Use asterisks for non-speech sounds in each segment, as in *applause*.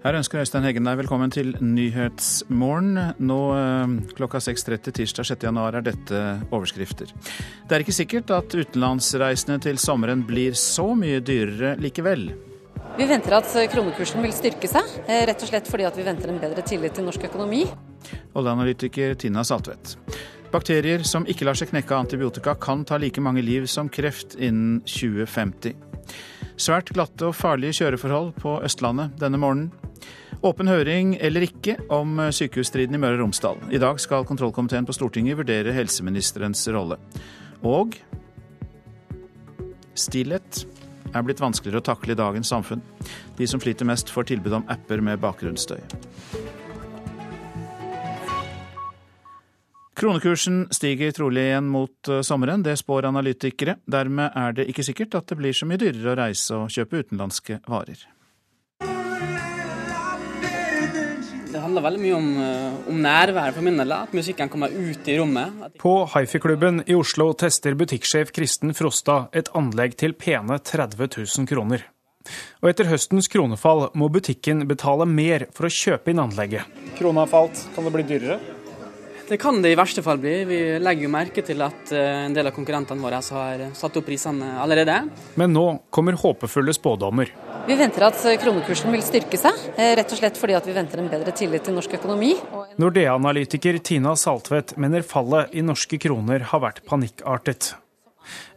Her ønsker Øystein Heggen deg velkommen til Nyhetsmorgen. Nå eh, klokka 6.30 tirsdag 6.1 er dette overskrifter. Det er ikke sikkert at utenlandsreisene til sommeren blir så mye dyrere likevel. Vi venter at kronekursen vil styrke seg, eh, rett og slett fordi vi venter en bedre tillit til norsk økonomi. Oljeanalytiker Tina Saltvedt. Bakterier som ikke lar seg knekke av antibiotika, kan ta like mange liv som kreft innen 2050. Svært glatte og farlige kjøreforhold på Østlandet denne morgenen. Åpen høring eller ikke om sykehusstriden i Møre og Romsdal. I dag skal kontrollkomiteen på Stortinget vurdere helseministerens rolle. Og stillhet er blitt vanskeligere å takle i dagens samfunn. De som sliter mest, får tilbud om apper med bakgrunnsstøy. Kronekursen stiger trolig igjen mot eh, sommeren, det spår analytikere. Dermed er det ikke sikkert at det blir så mye dyrere å reise og kjøpe utenlandske varer. Det handler veldig mye om, eh, om nærværet for min del. At musikken kommer ut i rommet. På Hifi-klubben i Oslo tester butikksjef Kristen Frostad et anlegg til pene 30 000 kroner. Og etter høstens kronefall må butikken betale mer for å kjøpe inn anlegget. Krona har falt, kan det bli dyrere? Det kan det i verste fall bli. Vi legger jo merke til at eh, en del av konkurrentene våre har satt opp prisene allerede. Men nå kommer håpefulle spådommer. Vi venter at kronekursen vil styrke seg, eh, rett og slett fordi vi venter en bedre tillit til norsk økonomi. Nordea-analytiker Tina Saltvedt mener fallet i norske kroner har vært panikkartet.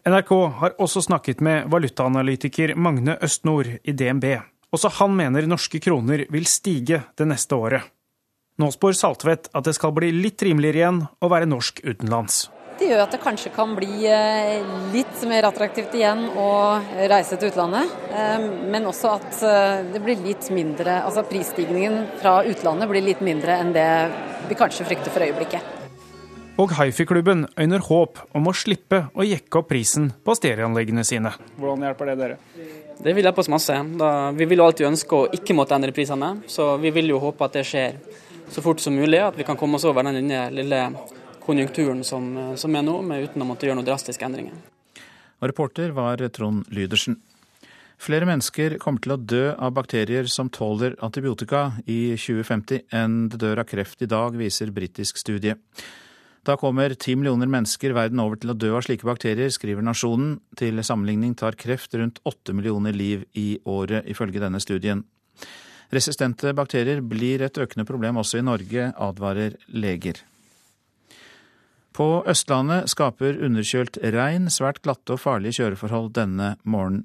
NRK har også snakket med valutaanalytiker Magne Østnord i DNB. Også han mener norske kroner vil stige det neste året. Nå spår Saltvedt at det skal bli litt rimeligere igjen å være norsk utenlands. Det gjør at det kanskje kan bli eh, litt mer attraktivt igjen å reise til utlandet. Eh, men også at eh, det blir litt mindre, altså prisstigningen fra utlandet blir litt mindre enn det vi kanskje frykter for øyeblikket. Og Hifi-klubben øyner håp om å slippe å jekke opp prisen på stereoanleggene sine. Hvordan hjelper det dere? Det vil hjelpe oss masse. Da, vi vil jo alltid ønske å ikke måtte endre prisene, så vi vil jo håpe at det skjer så fort som mulig. At vi kan komme oss over den lille konjunkturen som, eh, som er nå, uten å måtte gjøre noen drastiske endringer. Og reporter var Trond Lydersen. Flere mennesker kommer til å dø av bakterier som tåler antibiotika i 2050 enn det dør av kreft i dag, viser britisk studie. Da kommer ti millioner mennesker verden over til å dø av slike bakterier, skriver Nasjonen. Til sammenligning tar kreft rundt åtte millioner liv i året, ifølge denne studien. Resistente bakterier blir et økende problem også i Norge, advarer leger. På Østlandet skaper underkjølt regn svært glatte og farlige kjøreforhold denne morgenen.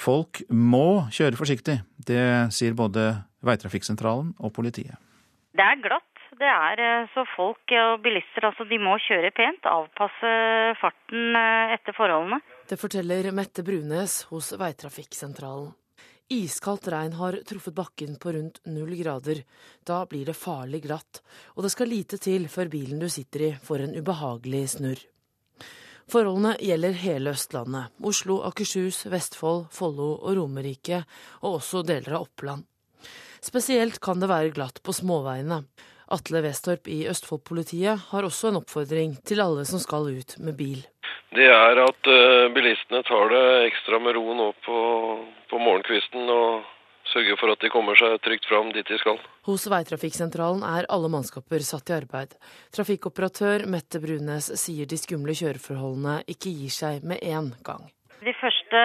Folk må kjøre forsiktig. Det sier både Veitrafikksentralen og politiet. Det er glatt. Det er eh, så folk og bilister altså, de må kjøre pent, avpasse farten eh, etter forholdene. Det forteller Mette Brunes hos Veitrafikksentralen. Iskaldt regn har truffet bakken på rundt null grader. Da blir det farlig glatt, og det skal lite til før bilen du sitter i får en ubehagelig snurr. Forholdene gjelder hele Østlandet. Oslo, Akershus, Vestfold, Follo og Romerike, og også deler av Oppland. Spesielt kan det være glatt på småveiene. Atle Westorp i Østfold-politiet har også en oppfordring til alle som skal ut med bil. Det er at uh, bilistene tar det ekstra med ro nå på, på morgenkvisten og sørger for at de kommer seg trygt fram dit de skal. Hos Veitrafikksentralen er alle mannskaper satt i arbeid. Trafikkoperatør Mette Brunes sier de skumle kjøreforholdene ikke gir seg med en gang. De første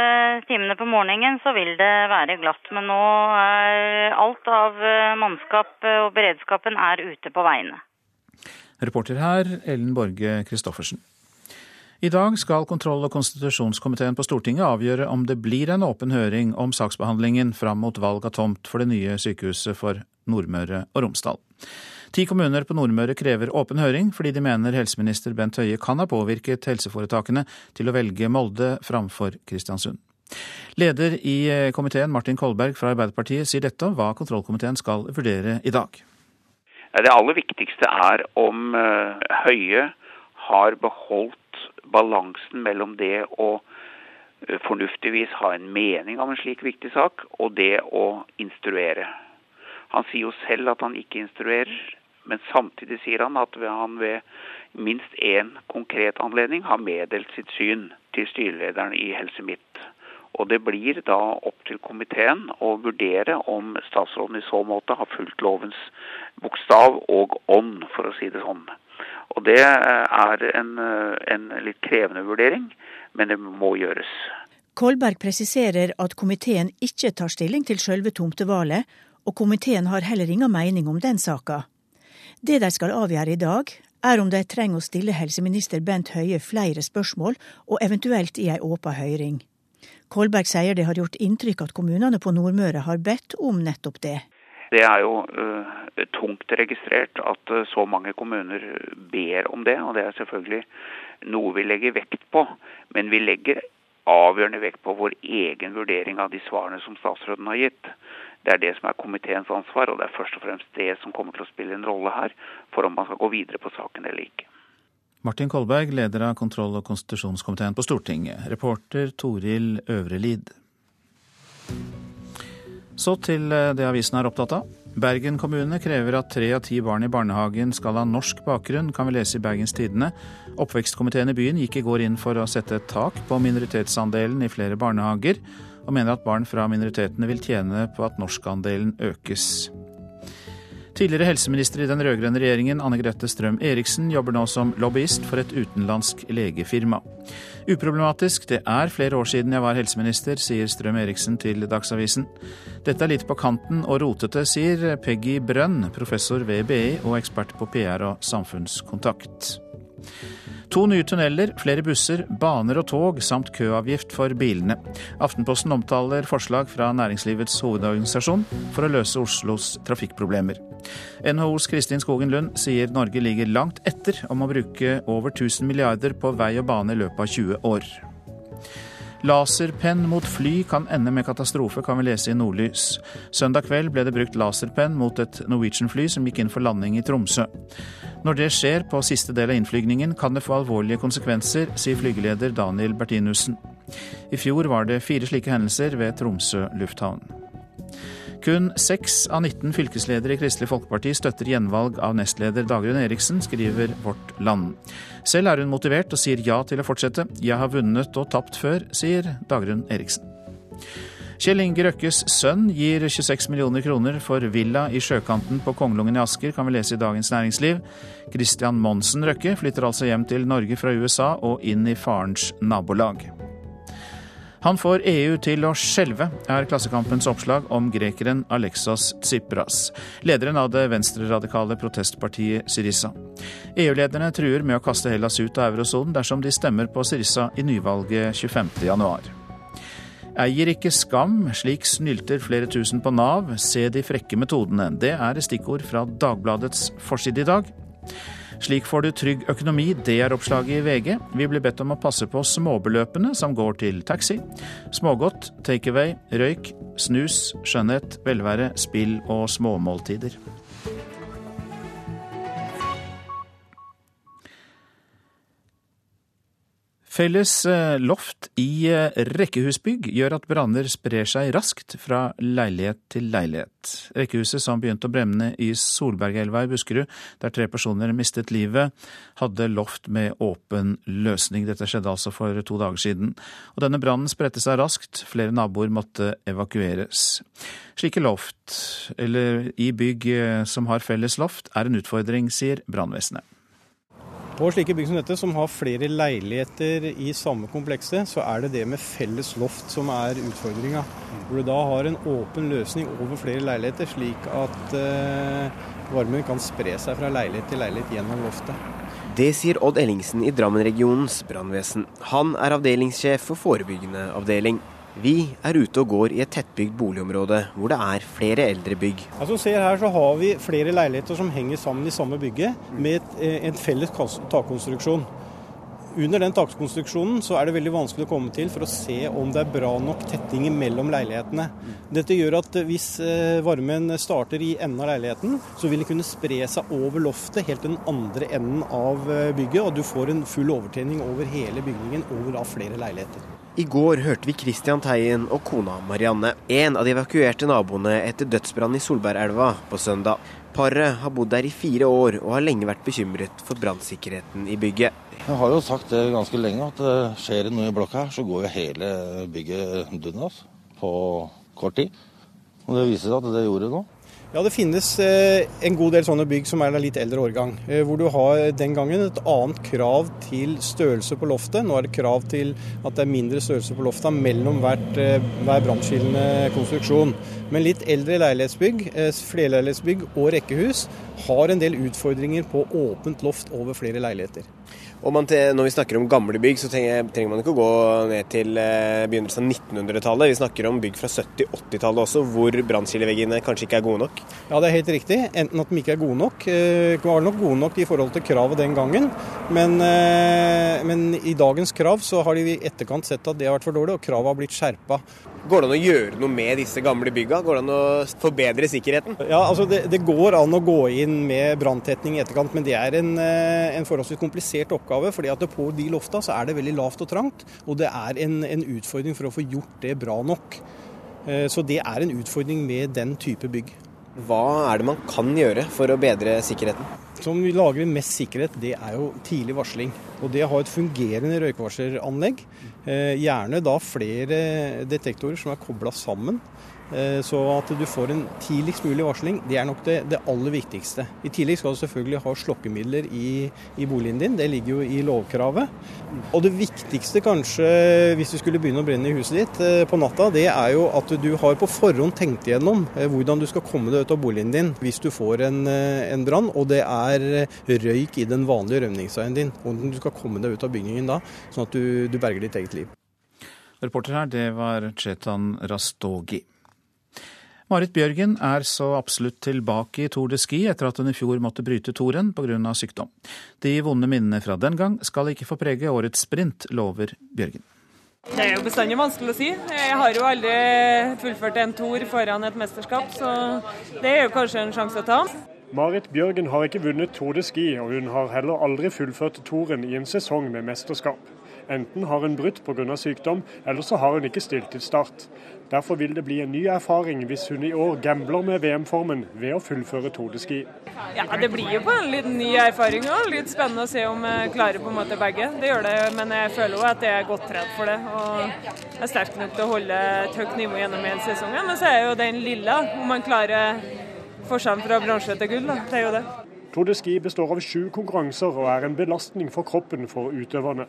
timene på morgenen så vil det være glatt, men nå er alt av eh, mannskap og beredskapen er ute på veiene. Reporter her, Ellen Borge Christoffersen. I dag skal kontroll- og konstitusjonskomiteen på Stortinget avgjøre om det blir en åpen høring om saksbehandlingen fram mot valg av tomt for det nye sykehuset for Nordmøre og Romsdal. Ti kommuner på Nordmøre krever åpen høring fordi de mener helseminister Bent Høie kan ha påvirket helseforetakene til å velge Molde framfor Kristiansund. Leder i eh, komiteen, Martin Kolberg fra Arbeiderpartiet, sier dette om hva kontrollkomiteen skal vurdere i dag. Det aller viktigste er om eh, Høie har beholdt balansen mellom det å eh, fornuftigvis ha en mening om en slik viktig sak, og det å instruere. Han sier jo selv at han ikke instruerer, men samtidig sier han at han ved minst én konkret anledning har meddelt sitt syn til styrelederen i Helse Midt. Og Det blir da opp til komiteen å vurdere om statsråden i så måte har fulgt lovens bokstav og ånd, for å si det sånn. Og Det er en, en litt krevende vurdering, men det må gjøres. Kolberg presiserer at komiteen ikke tar stilling til sjølve tomtevalget, og komiteen har heller ingen mening om den saka. Det de skal avgjøre i dag, er om de trenger å stille helseminister Bent Høie flere spørsmål, og eventuelt i ei åpen høring. Kolberg sier det har gjort inntrykk at kommunene på Nordmøre har bedt om nettopp det. Det er jo uh, tungt registrert at uh, så mange kommuner ber om det, og det er selvfølgelig noe vi legger vekt på. Men vi legger avgjørende vekt på vår egen vurdering av de svarene som statsråden har gitt. Det er det som er komiteens ansvar, og det er først og fremst det som kommer til å spille en rolle her for om man skal gå videre på saken eller ikke. Martin Kolberg, leder av kontroll- og konstitusjonskomiteen på Stortinget. Reporter Toril Øvrelid. Så til eh, det avisen er opptatt av. Bergen kommune krever at tre av ti barn i barnehagen skal ha norsk bakgrunn, kan vi lese i Bergens Tidende. Oppvekstkomiteen i byen gikk i går inn for å sette et tak på minoritetsandelen i flere barnehager og mener at barn fra minoritetene vil tjene på at norskandelen økes. Tidligere helseminister i den rød-grønne regjeringen, Anne Grete Strøm Eriksen, jobber nå som lobbyist for et utenlandsk legefirma. Uproblematisk, det er flere år siden jeg var helseminister, sier Strøm Eriksen til Dagsavisen. Dette er litt på kanten og rotete, sier Peggy Brønn, professor ved BI og ekspert på PR og samfunnskontakt. To nye tunneler, flere busser, baner og tog samt køavgift for bilene. Aftenposten omtaler forslag fra Næringslivets hovedorganisasjon for å løse Oslos trafikkproblemer. NHOs Kristin Skogen Lund sier Norge ligger langt etter om å bruke over 1000 milliarder på vei og bane i løpet av 20 år. Laserpenn mot fly kan ende med katastrofe, kan vi lese i Nordlys. Søndag kveld ble det brukt laserpenn mot et Norwegian-fly som gikk inn for landing i Tromsø. Når det skjer på siste del av innflygningen, kan det få alvorlige konsekvenser, sier flygeleder Daniel Bertinussen. I fjor var det fire slike hendelser ved Tromsø lufthavn. Kun seks av 19 fylkesledere i Kristelig Folkeparti støtter gjenvalg av nestleder Dagrun Eriksen, skriver Vårt Land. Selv er hun motivert og sier ja til å fortsette. Jeg har vunnet og tapt før, sier Dagrun Eriksen. Kjell Inge Røkkes sønn gir 26 millioner kroner for villa i sjøkanten på Kongelungen i Asker, kan vi lese i Dagens Næringsliv. Christian Monsen Røkke flytter altså hjem til Norge fra USA og inn i farens nabolag. Han får EU til å skjelve, er Klassekampens oppslag om grekeren Alexas Tsipras, lederen av det venstreradikale protestpartiet Syriza. EU-lederne truer med å kaste Hellas ut av eurosonen dersom de stemmer på Syriza i nyvalget 25.1. Eier ikke skam, slik snylter flere tusen på Nav, se de frekke metodene. Det er stikkord fra Dagbladets forside i dag. Slik får du trygg økonomi, det er oppslaget i VG. Vi blir bedt om å passe på småbeløpene som går til taxi, smågodt, takeaway, røyk, snus, skjønnhet, velvære, spill og småmåltider. Felles eh, loft i eh, rekkehusbygg gjør at branner sprer seg raskt fra leilighet til leilighet. Rekkehuset som begynte å brenne i Solbergelva i Buskerud, der tre personer mistet livet, hadde loft med åpen løsning. Dette skjedde altså for to dager siden. Og denne brannen spredte seg raskt, flere naboer måtte evakueres. Slike loft, eller i bygg eh, som har felles loft, er en utfordring, sier brannvesenet. På slike bygg som dette, som har flere leiligheter i samme komplekset, så er det det med felles loft som er utfordringa. Hvor du da har en åpen løsning over flere leiligheter, slik at eh, varmen kan spre seg fra leilighet til leilighet gjennom loftet. Det sier Odd Ellingsen i Drammen-regionens brannvesen. Han er avdelingssjef for forebyggende avdeling. Vi er ute og går i et tettbygd boligområde hvor det er flere eldre bygg. Ja, ser her så har vi flere leiligheter som henger sammen i samme bygget med eh, en felles takkonstruksjon. Under den takkonstruksjonen så er det veldig vanskelig å komme til for å se om det er bra nok tetting mellom leilighetene. Dette gjør at hvis eh, varmen starter i enden av leiligheten, så vil det kunne spre seg over loftet helt til den andre enden av eh, bygget, og du får en full overtenning over hele bygningen over flere leiligheter. I går hørte vi Christian Teien og kona Marianne, en av de evakuerte naboene etter dødsbrannen i Solbergelva på søndag. Paret har bodd der i fire år og har lenge vært bekymret for brannsikkerheten i bygget. Jeg har jo sagt det ganske lenge, at det skjer det noe i blokka her, så går jo hele bygget dundas på kort tid. Og det viser seg at det gjorde det nå. Ja, Det finnes eh, en god del sånne bygg som er av litt eldre årgang. Eh, hvor du har den gangen et annet krav til størrelse på loftet. Nå er det krav til at det er mindre størrelse på loftet mellom hvert, eh, hver brannskillende konstruksjon. Men litt eldre leilighetsbygg, flerleilighetsbygg og rekkehus har en del utfordringer på åpent loft over flere leiligheter. Og når vi snakker om gamle bygg, så trenger, man ikke å gå ned til eh, begynnelsen av 1900-tallet. Vi snakker om bygg fra 70-80-tallet også, hvor brannskilleveggene kanskje ikke er gode nok. Ja, det er helt riktig. Enten at de ikke er gode nok. Eh, var nok gode nok i forhold til kravet den gangen. Men, eh, men i dagens krav så har de i etterkant sett at det har vært for dårlig, og kravet har blitt skjerpa. Går det an å gjøre noe med disse gamle bygga? Går det an å forbedre sikkerheten? Ja, altså det, det går an å gå inn med branntetning i etterkant, men det er en, eh, en forholdsvis komplisert oppgave. fordi at På de lofta så er det veldig lavt og trangt, og det er en, en utfordring for å få gjort det bra nok. Eh, så det er en utfordring med den type bygg. Hva er det man kan gjøre for å bedre sikkerheten? Som vi lager mest sikkerhet, det er jo tidlig varsling. Og det å ha et fungerende røykvarseranlegg, eh, gjerne da flere detektorer som er kobla sammen. Eh, så at du får en tidligst mulig varsling, det er nok det, det, aller viktigste. I tillegg skal du selvfølgelig ha slokkemidler i, i, boligen din, det ligger jo i lovkravet. Og det viktigste kanskje hvis du skulle begynne å brenne i huset ditt eh, på natta, det er jo at du har på forhånd tenkt igjennom hvordan du skal komme deg ut av boligen din hvis du får en, en brann og det er røyk i den vanlige rømningsveien din. Hvordan du skal komme deg ut av bygningen da, sånn at du, du berger ditt eget liv. Reporter her, det var Chetan Rastogi. Marit Bjørgen er så absolutt tilbake i Tour de Ski etter at hun i fjor måtte bryte toren pga. sykdom. De vonde minnene fra den gang skal ikke få prege årets sprint, lover Bjørgen. Det er jo bestandig vanskelig å si. Jeg har jo aldri fullført en tour foran et mesterskap, så det er jo kanskje en sjanse å ta. Marit Bjørgen har ikke vunnet Tour de Ski, og hun har heller aldri fullført toren i en sesong med mesterskap. Enten har hun brutt pga. sykdom, eller så har hun ikke stilt til start. Derfor vil det bli en ny erfaring hvis hun i år gambler med VM-formen ved å fullføre Tour de Ski. Ja, Det blir jo på en liten ny erfaring òg. Litt spennende å se om jeg klarer på en måte begge. Det gjør det, men jeg føler jo at jeg er godt trent for det. Og er sterk nok til å holde et høyt nivå gjennom hele sesongen. Men så er jo den lilla, om man klarer forskjellen fra bransje til gull. Det er jo det. Tour de Ski består av sju konkurranser og er en belastning for kroppen for utøverne.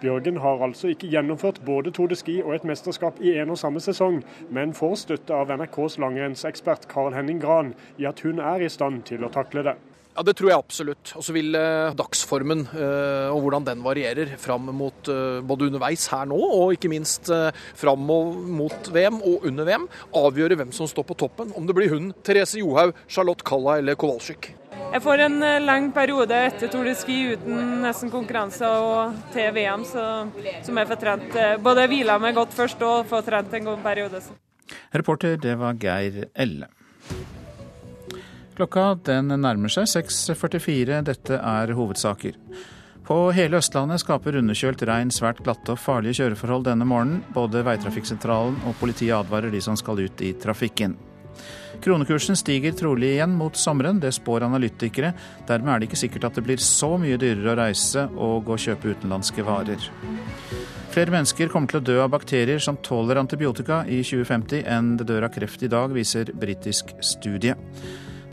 Bjørgen har altså ikke gjennomført både Tour de Ski og et mesterskap i en og samme sesong, men får støtte av NRKs langrennsekspert Karl Henning Gran i at hun er i stand til å takle det. Ja, Det tror jeg absolutt. Og så vil eh, dagsformen eh, og hvordan den varierer fram mot eh, både underveis her nå, og ikke minst fram mot VM og under VM, avgjøre hvem som står på toppen. Om det blir hun, Therese Johaug, Charlotte Kalla eller Kowalczyk. Jeg får en lang periode etter Tour de Ski uten nesten konkurranse og til VM, så, som jeg får trent både hvila meg godt først og får trent en god periode. Reporter, det var Geir Elle. Klokka den nærmer seg 6.44. Dette er hovedsaker. På hele Østlandet skaper underkjølt regn svært glatte og farlige kjøreforhold denne morgenen. Både veitrafikksentralen og politiet advarer de som skal ut i trafikken. Kronekursen stiger trolig igjen mot sommeren, det spår analytikere. Dermed er det ikke sikkert at det blir så mye dyrere å reise og å kjøpe utenlandske varer. Flere mennesker kommer til å dø av bakterier som tåler antibiotika i 2050 enn det dør av kreft i dag, viser britisk studie.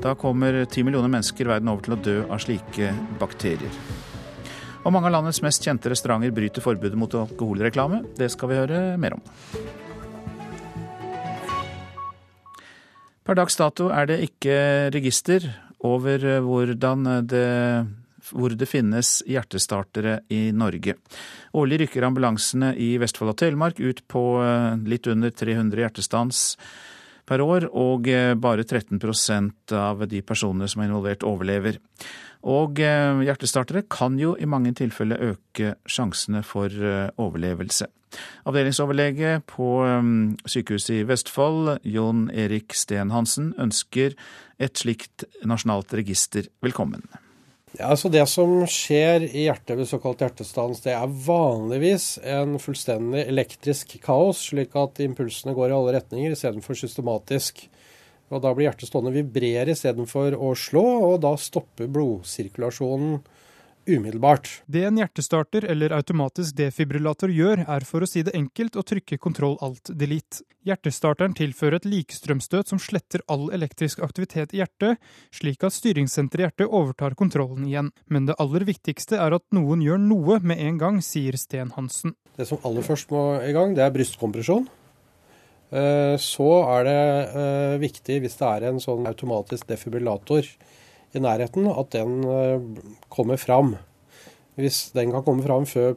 Da kommer ti millioner mennesker verden over til å dø av slike bakterier. Og mange av landets mest kjente restauranter bryter forbudet mot alkoholreklame. Det skal vi høre mer om. Per dags dato er det ikke register over hvordan det, hvor det finnes hjertestartere i Norge. Årlig rykker ambulansene i Vestfold og Telemark ut på eh, litt under 300 hjertestans per år, og eh, bare 13% av de personene som er involvert, overlever. Og eh, hjertestartere kan jo i mange tilfeller øke sjansene for eh, overlevelse. Avdelingsoverlege på sykehuset i Vestfold, Jon Erik Sten Hansen, ønsker et slikt nasjonalt register velkommen. Ja, altså Det som skjer i hjertet ved såkalt hjertestans, det er vanligvis en fullstendig elektrisk kaos, slik at impulsene går i alle retninger istedenfor systematisk. Og Da blir hjertet stående vibrere istedenfor å slå, og da stopper blodsirkulasjonen umiddelbart. Det en hjertestarter eller automatisk defibrillator gjør, er for å si det enkelt å trykke kontroll alt delete. Hjertestarteren tilfører et likestrømstøt som sletter all elektrisk aktivitet i hjertet, slik at styringssenteret i hjertet overtar kontrollen igjen. Men det aller viktigste er at noen gjør noe med en gang, sier Sten Hansen. Det som aller først må i gang, det er brystkompresjon. Eh, så er det eh, viktig, hvis det er en sånn automatisk defibrillator, i nærheten, at den eh, kommer fram. Hvis den kan komme fram før,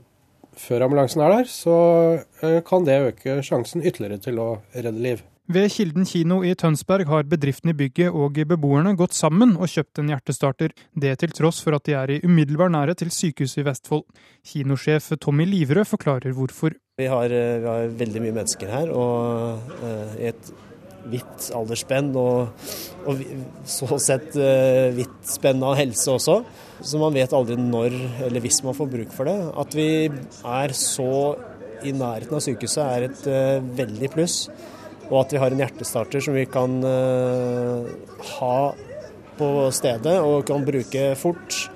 før ambulansen er der, så eh, kan det øke sjansen ytterligere til å redde liv. Ved Kilden kino i Tønsberg har bedriften i bygget og beboerne gått sammen og kjøpt en hjertestarter. Det til tross for at de er i umiddelbar nærhet til sykehuset i Vestfold. Kinosjef Tommy Liverød forklarer hvorfor. Vi har, eh, vi har veldig mye mennesker her, og i et vidt aldersspenn og, og så sett uh, vidt spenn av helse også. Så man vet aldri når eller hvis man får bruk for det. At vi er så i nærheten av sykehuset er et uh, veldig pluss. Og at vi har en hjertestarter som vi kan uh, ha på stedet og kan bruke fort,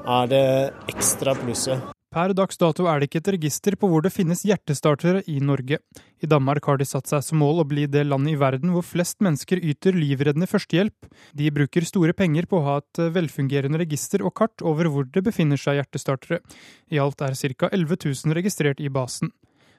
er det ekstra plusset. Per dags dato er det ikke et register på hvor det finnes hjertestartere i Norge. I Danmark har de satt seg som mål å bli det landet i verden hvor flest mennesker yter livreddende førstehjelp. De bruker store penger på å ha et velfungerende register og kart over hvor det befinner seg hjertestartere. I alt er ca. 11 000 registrert i basen.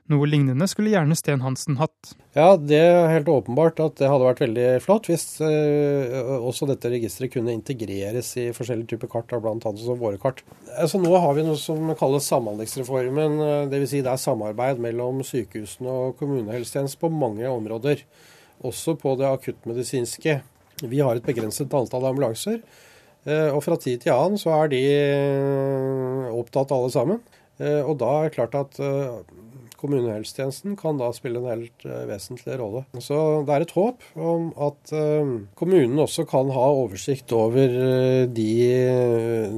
Noe lignende skulle gjerne Sten Hansen hatt. Ja, det er helt åpenbart at det hadde vært veldig flott hvis eh, også dette registeret kunne integreres i forskjellige typer kart, bl.a. som våre kart. Altså, nå har vi noe som kalles Samhandlingsreformen. Eh, Dvs. Si det er samarbeid mellom sykehusene og kommunehelsetjenesten på mange områder. Også på det akuttmedisinske. Vi har et begrenset antall ambulanser. Eh, og fra tid til annen så er de eh, opptatt alle sammen. Og da er det klart at kommunehelsetjenesten kan da spille en helt uh, vesentlig rolle. Så det er et håp om at uh, kommunen også kan ha oversikt over uh, de,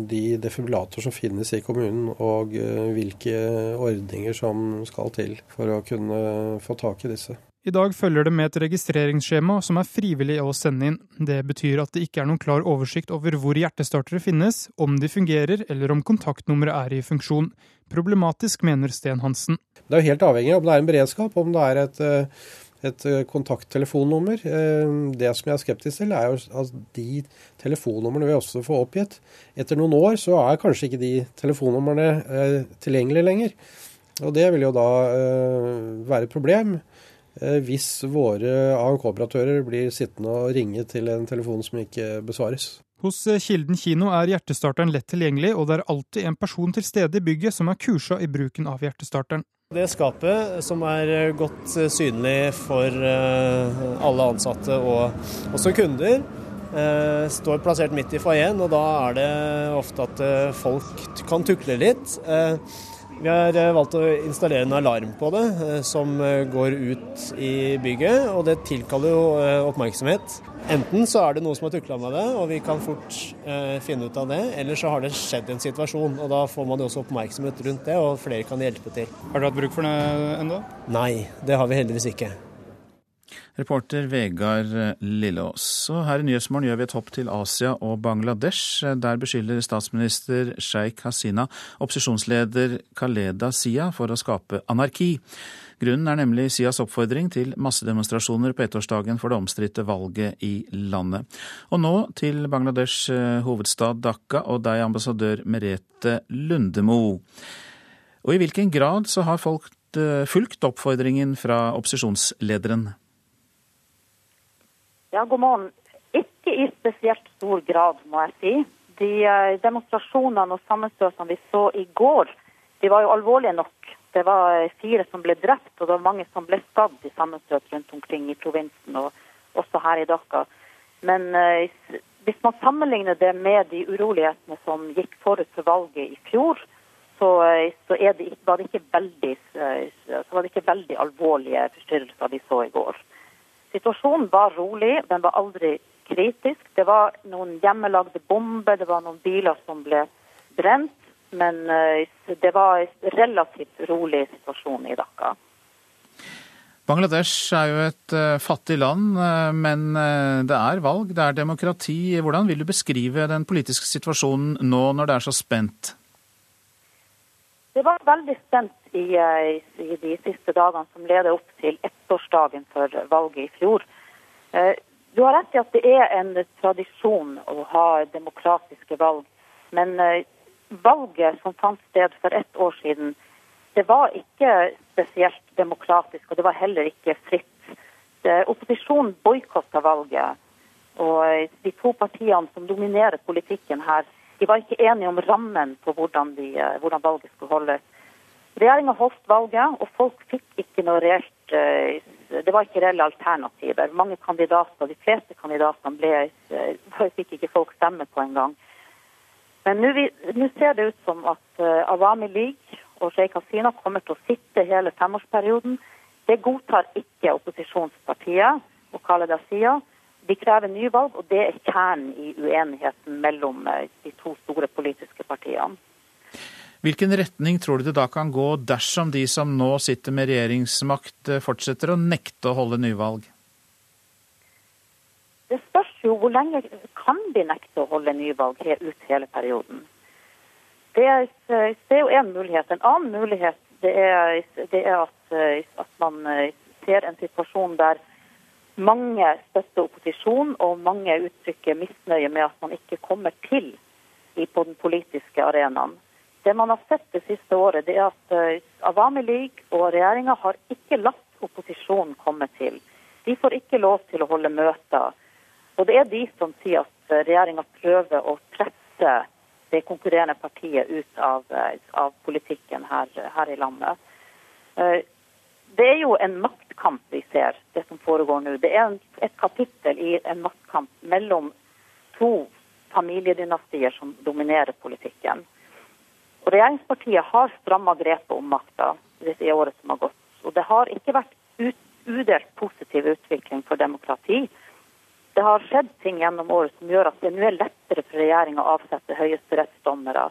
de defibrillator som finnes i kommunen, og hvilke ordninger som skal til for å kunne få tak i disse. I dag følger det med et registreringsskjema som er frivillig å sende inn. Det betyr at det ikke er noen klar oversikt over hvor hjertestartere finnes, om de fungerer eller om kontaktnummeret er i funksjon. Problematisk, mener Sten Hansen. Det er jo helt avhengig av om det er en beredskap, om det er et, eh, et eh, kontakttelefonnummer. Eh, det som jeg er skeptisk til, er jo at de telefonnumrene vi også får oppgitt. Etter noen år så er kanskje ikke de telefonnumrene tilgjengelige lenger. Og det vil jo da være et problem. Hvis våre ANK-operatører blir sittende og ringe til en telefon som ikke besvares. Hos eh, Kilden kino er hjertestarteren lett tilgjengelig, og det er alltid en person til stede i bygget som er kursa i bruken av hjertestarteren. Det skapet, som er eh, godt synlig for alle ansatte og også kunder, står plassert midt i foajeen, og da er det ofte at folk kan tukle litt. Vi har eh, valgt å installere en alarm på det eh, som eh, går ut i bygget, og det tilkaller jo oppmerksomhet. Enten så er det noe som har tukla med det, og vi kan fort eh, finne ut av det, eller så har det skjedd en situasjon, og da får man jo også oppmerksomhet rundt det, og flere kan hjelpe til. Har du hatt bruk for det ennå? Nei, det har vi heldigvis ikke. Reporter Vegard Lilleås. Og her i Nyhetsmorgen gjør vi et hopp til Asia og Bangladesh. Der beskylder statsminister Sheikh Hasina opposisjonsleder Khaleda Sia for å skape anarki. Grunnen er nemlig Sias oppfordring til massedemonstrasjoner på ettårsdagen for det omstridte valget i landet. Og nå til Bangladesh eh, hovedstad Dhaka og deg, ambassadør Merete Lundemo. Og i hvilken grad så har folk eh, fulgt oppfordringen fra opposisjonslederen? Ja, god morgen. Ikke i spesielt stor grad, må jeg si. De eh, demonstrasjonene og sammenstøtene vi så i går, de var jo alvorlige nok. Det var eh, fire som ble drept, og det var mange som ble skadd i sammenstøt rundt omkring i provinsen, og også her i Dhaka. Men uh, hvis man sammenligner det med de urolighetene som gikk forut for valget i fjor, så, så det, var, det veldig, så var det ikke veldig alvorlige forstyrrelser vi så i går. Situasjonen var rolig, den var aldri kritisk. Det var noen hjemmelagde bomber, det var noen biler som ble brent, men det var en relativt rolig situasjon i Dhaka. Bangladesh er jo et fattig land, men det er valg, det er demokrati. Hvordan vil du beskrive den politiske situasjonen nå når det er så spent? Det var veldig spent i, i de siste dagene som leder opp til ettårsdagen for valget i fjor. Du har rett i at det er en tradisjon å ha demokratiske valg. Men eh, valget som fant sted for ett år siden, det var ikke spesielt demokratisk, og det var heller ikke fritt. Opposisjonen boikotta valget. Og eh, de to partiene som dominerer politikken her, de var ikke enige om rammen på hvordan, de, eh, hvordan valget skulle holdes. Regjeringa holdt valget, og folk fikk ikke noe reelt det var ikke reelle alternativer. Mange kandidater, De fleste kandidatene ble, eh, fikk ikke folk stemme på engang. Men nå ser det ut som at uh, Awami League og Sheikh Hasina kommer til å sitte hele femårsperioden. Det godtar ikke opposisjonspartiet og Khaled Asiya. De krever nyvalg, og det er kjernen i uenigheten mellom de to store politiske partiene. Hvilken retning tror du det da kan gå dersom de som nå sitter med regjeringsmakt, eh, fortsetter å nekte å holde nyvalg? Det spørs jo hvor lenge kan de nekte å holde nyvalg ut hele perioden. Det er, det er jo én mulighet. En annen mulighet det er, det er at, eh, at, man eh, ser en situasjon der mange støtter opposisjon, og mange uttrykker misnøye med at man ikke kommer til på den politiske arenaen. Det man har sett det siste året, det er at uh, Awami League og regjeringa har ikke latt opposisjonen komme til. De får ikke lov til å holde møter. Og det er de som sier at uh, regjeringa prøver å presse det konkurrerende partiet ut av, uh, av politikken her, her, i landet. Det er jo en maktkamp vi ser, det som foregår nå. Det er et kapittel i en maktkamp mellom to familiedynastier som dominerer politikken. Og Regjeringspartiet har stramma grepet om makta i året som har gått. Og det har ikke vært ut, udelt positiv utvikling for demokrati. Det har skjedd ting gjennom året som gjør at det nå er lettere for regjeringa å avsette høyesterettsdommere.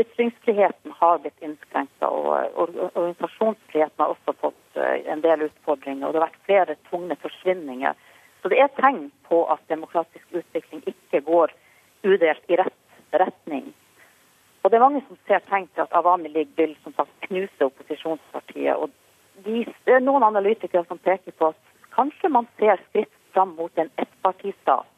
Ytringsfriheten har blitt innskrenka, og organisasjonsfriheten har også fått eh, en del utfordringer. Og det har vært flere tvungne forsvinninger. Så det er tegn på at demokratisk utvikling ikke går udelt i rett retning. Og det er mange som ser tegn til at Awami League vil som sagt knuse opposisjonspartiet. og de, Det er noen analytikere som peker på at kanskje man ser skritt fram mot en ettpartistat,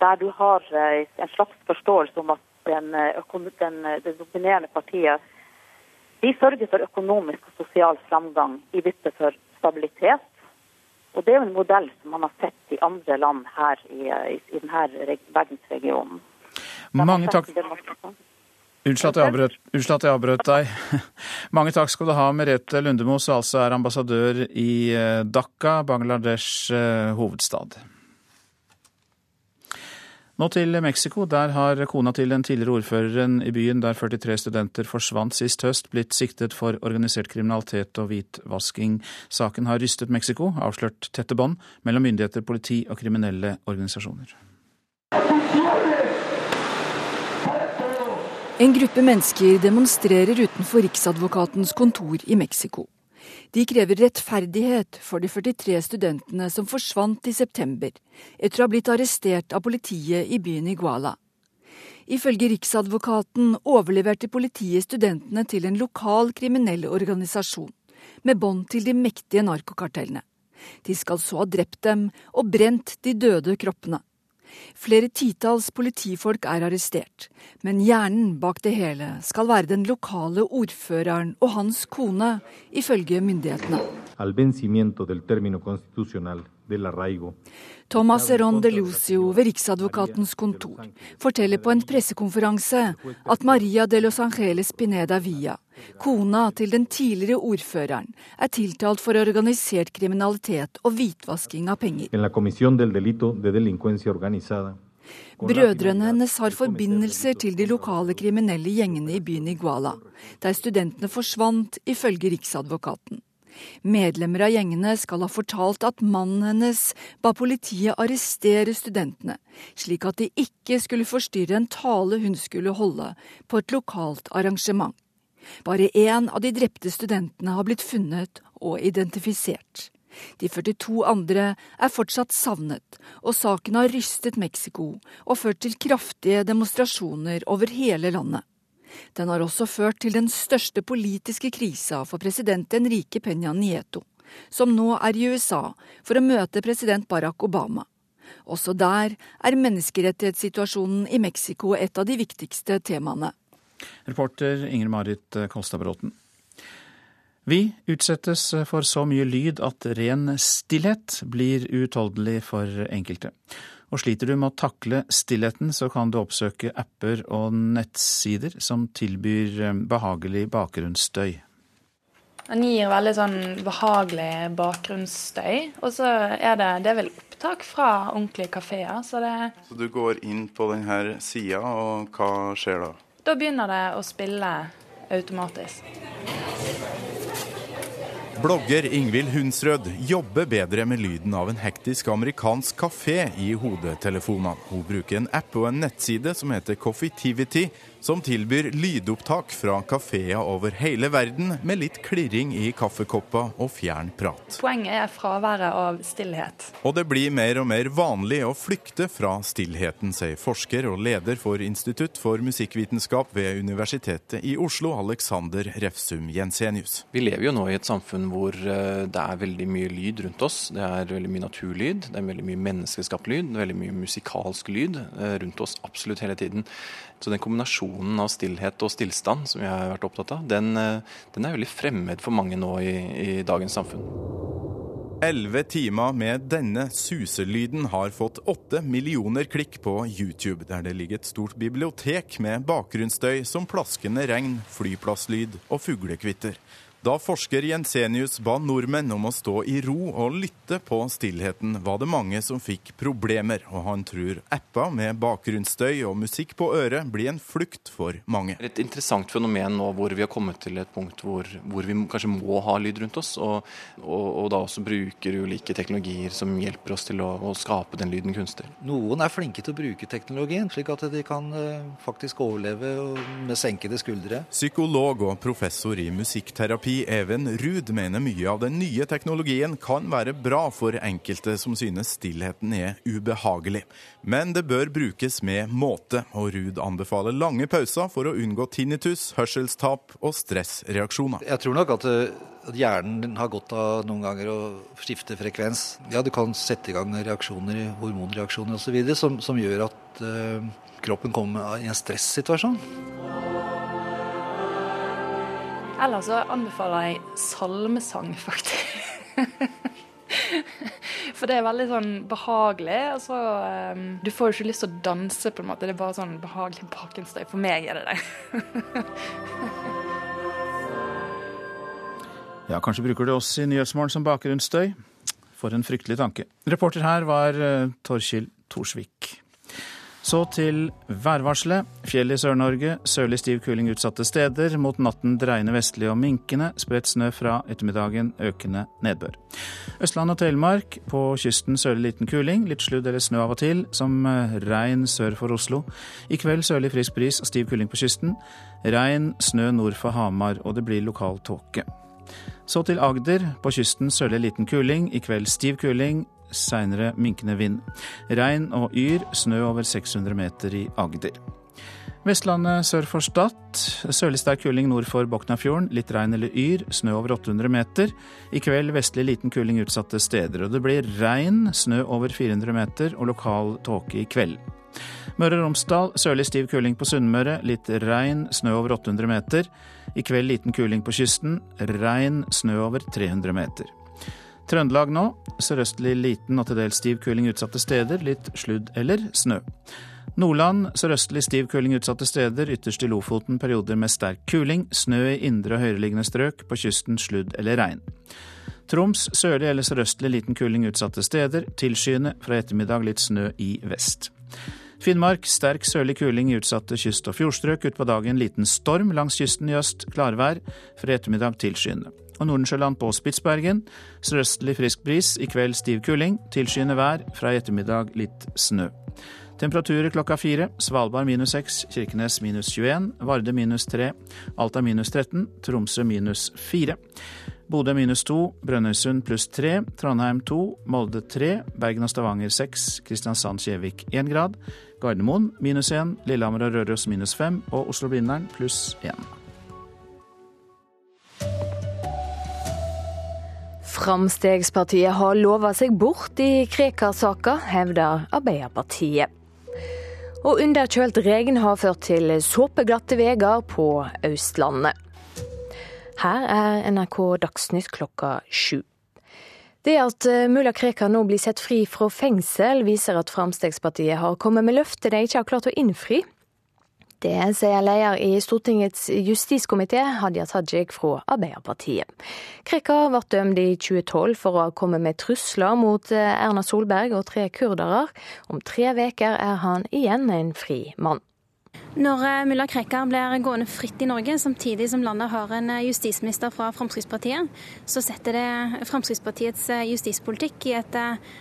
der du har eh, en slags forståelse om at den, eh, den, eh, det dominerende partiet de sørger for økonomisk og sosial framgang i bytte for stabilitet. Og Det er jo en modell som man har sett i andre land her i, i, i denne verdensregionen. Mange takk. Unnskyld at, avbrøt, unnskyld at jeg avbrøt deg. *laughs* Mange takk skal du ha, Merete Lundemo, som altså er ambassadør i eh, Dhaka, Bangladesh eh, hovedstad. Nå til Mexico. Der har kona til den tidligere ordføreren i byen der 43 studenter forsvant sist høst, blitt siktet for organisert kriminalitet og hvitvasking. Saken har rystet Mexico, avslørt tette bånd mellom myndigheter, politi og kriminelle organisasjoner. En gruppe mennesker demonstrerer utenfor Riksadvokatens kontor i Mexico. De krever rettferdighet for de 43 studentene som forsvant i september, etter å ha blitt arrestert av politiet i byen Iguala. Ifølge Riksadvokaten overleverte politiet studentene til en lokal kriminell organisasjon, med bånd til de mektige narkokartellene. De skal så ha drept dem og brent de døde kroppene. Flere titalls politifolk er arrestert, men hjernen bak det hele skal være den lokale ordføreren og hans kone, ifølge myndighetene. Thomas Heron de Lucio ved Riksadvokatens kontor forteller på en pressekonferanse at Maria de los Angeles Pineda Villa, kona til den tidligere ordføreren, er tiltalt for organisert kriminalitet og hvitvasking av penger. Brødrene hennes har forbindelser til de lokale kriminelle gjengene i byen Iguala, der studentene forsvant, ifølge Riksadvokaten. Medlemmer av gjengene skal ha fortalt at mannen hennes ba politiet arrestere studentene, slik at de ikke skulle forstyrre en tale hun skulle holde på et lokalt arrangement. Bare én av de drepte studentene har blitt funnet og identifisert. De 42 andre er fortsatt savnet, og saken har rystet Mexico og ført til kraftige demonstrasjoner over hele landet. Den har også ført til den største politiske krisa for president Enrique Peña Nieto, som nå er i USA for å møte president Barack Obama. Også der er menneskerettighetssituasjonen i Mexico et av de viktigste temaene. Reporter Inger Marit Kolstad Bråten. Vi utsettes for så mye lyd at ren stillhet blir uutholdelig for enkelte. Og sliter du med å takle stillheten, så kan du oppsøke apper og nettsider som tilbyr eh, behagelig bakgrunnsstøy. Den gir veldig sånn behagelig bakgrunnsstøy. Og så er det, det er vel opptak fra ordentlige kafeer. Så, det, så du går inn på denne sida, og hva skjer da? Da begynner det å spille automatisk. Blogger Ingvild Hunsrød jobber bedre med lyden av en hektisk amerikansk kafé i hodetelefonene. Hun bruker en app og en nettside som heter Coffeetivity, som tilbyr lydopptak fra kafeer over hele verden, med litt klirring i kaffekopper og fjern prat. Poenget er fraværet av stillhet. Og det blir mer og mer vanlig å flykte fra stillheten, sier forsker og leder for Institutt for musikkvitenskap ved Universitetet i Oslo, Alexander Refsum Jensenius. Vi lever jo nå i et samfunn hvor eh, det er veldig mye lyd rundt oss. Det er veldig mye naturlyd, det er veldig mye menneskeskapt lyd, veldig mye musikalsk lyd eh, rundt oss absolutt hele tiden. Så den kombinasjonen av stillhet og stillstand som jeg har vært opptatt av, den, eh, den er veldig fremmed for mange nå i, i dagens samfunn. Elleve timer med denne suselyden har fått åtte millioner klikk på YouTube, der det ligger et stort bibliotek med bakgrunnsstøy som plaskende regn, flyplasslyd og fuglekvitter. Da forsker Jensenius ba nordmenn om å stå i ro og lytte på stillheten, var det mange som fikk problemer, og han tror apper med bakgrunnsstøy og musikk på øret blir en flukt for mange. Et interessant fenomen nå hvor vi har kommet til et punkt hvor, hvor vi kanskje må ha lyd rundt oss, og, og, og, da også bruker ulike teknologier som hjelper oss til å, å, skape den lyden kunstig. Noen er flinke til å bruke teknologien, slik at de kan uh, faktisk overleve med senkede skuldre. Psykolog og professor i musikkterapi Terapi Even Ruud mener mye av den nye teknologien kan være bra for enkelte som synes stillheten er ubehagelig. Men det bør brukes med måte, og Ruud anbefaler lange pauser for å unngå tinnitus, hørselstap og stressreaksjoner. Jeg tror nok at eh, at hjernen har godt av noen ganger å skifte frekvens. Ja, du kan sette i gang reaksjoner, hormonreaksjoner osv. Som, som gjør at uh, kroppen kommer i en stressituasjon. Eller så anbefaler jeg salmesang, faktisk. *laughs* For det er veldig sånn behagelig. Og um, Du får jo ikke lyst til å danse, på en måte. Det er bare sånn behagelig bakenstøy. For meg er det det. *laughs* ja, kanskje bruker du oss i Nyhetsmorgen som bakgrunnsstøy. For en fryktelig tanke. Reporter her var uh, Torkil Thorsvik. Så til værvarselet. Fjell i Sør-Norge. Sørlig stiv kuling utsatte steder. Mot natten dreiende vestlig og minkende. Spredt snø fra ettermiddagen. Økende nedbør. Østland og Telemark. På kysten sørlig liten kuling. Litt sludd eller snø av og til, som eh, regn sør for Oslo. I kveld sørlig frisk bris og stiv kuling på kysten. Regn, snø nord for Hamar, og det blir lokal tåke. Så til Agder. På kysten sørlig liten kuling. I kveld stiv kuling seinere minkende vind. Regn og yr, snø over 600 meter i Agder. Vestlandet sør for Stad. Sørlig sterk kuling nord for Boknafjorden. Litt regn eller yr, snø over 800 meter. I kveld vestlig liten kuling utsatte steder. Og det blir regn, snø over 400 meter og lokal tåke i kveld. Møre og Romsdal sørlig stiv kuling på Sunnmøre. Litt regn, snø over 800 meter. I kveld liten kuling på kysten. Regn, snø over 300 meter. Trøndelag nå. Sørøstlig liten og til dels stiv kuling utsatte steder. Litt sludd eller snø. Nordland sørøstlig stiv kuling utsatte steder. Ytterst i Lofoten perioder med sterk kuling. Snø i indre og høyereliggende strøk. På kysten sludd eller regn. Troms sørlig eller sørøstlig liten kuling utsatte steder. Tilskyende. Fra ettermiddag litt snø i vest. Finnmark sterk sørlig kuling i utsatte kyst- og fjordstrøk. Utpå dagen liten storm langs kysten i øst. Klarvær. Fra ettermiddag tilskyende. Og Nordensjøland på Spitsbergen. Sørøstlig frisk bris, i kveld stiv kuling. Tilskyende vær, fra i ettermiddag litt snø. Temperaturer klokka fire. Svalbard minus seks, Kirkenes minus 21, Varde minus tre, Alta minus 13, Tromsø minus fire. Bodø minus to, Brønnøysund pluss tre, Trondheim to, Molde tre, Bergen og Stavanger seks, Kristiansand-Kjevik én grad, Gardermoen minus én, Lillehammer og Røros minus fem. Og Oslo-Blindern pluss én. Framstegspartiet har lova seg bort i Krekar-saka, hevder Arbeiderpartiet. Og underkjølt regn har ført til såpeglatte veier på Østlandet. Her er NRK Dagsnytt klokka sju. Det at mulla Krekar nå blir sett fri fra fengsel, viser at Framstegspartiet har kommet med løfter de ikke har klart å innfri. Det sier leder i Stortingets justiskomité, Hadia Tajik fra Arbeiderpartiet. Krekar ble dømt i 2012 for å ha kommet med trusler mot Erna Solberg og tre kurdere. Om tre uker er han igjen en fri mann. Når mulla Krekar blir gående fritt i Norge, samtidig som landet har en justisminister fra Fremskrittspartiet, så setter det Fremskrittspartiets justispolitikk i et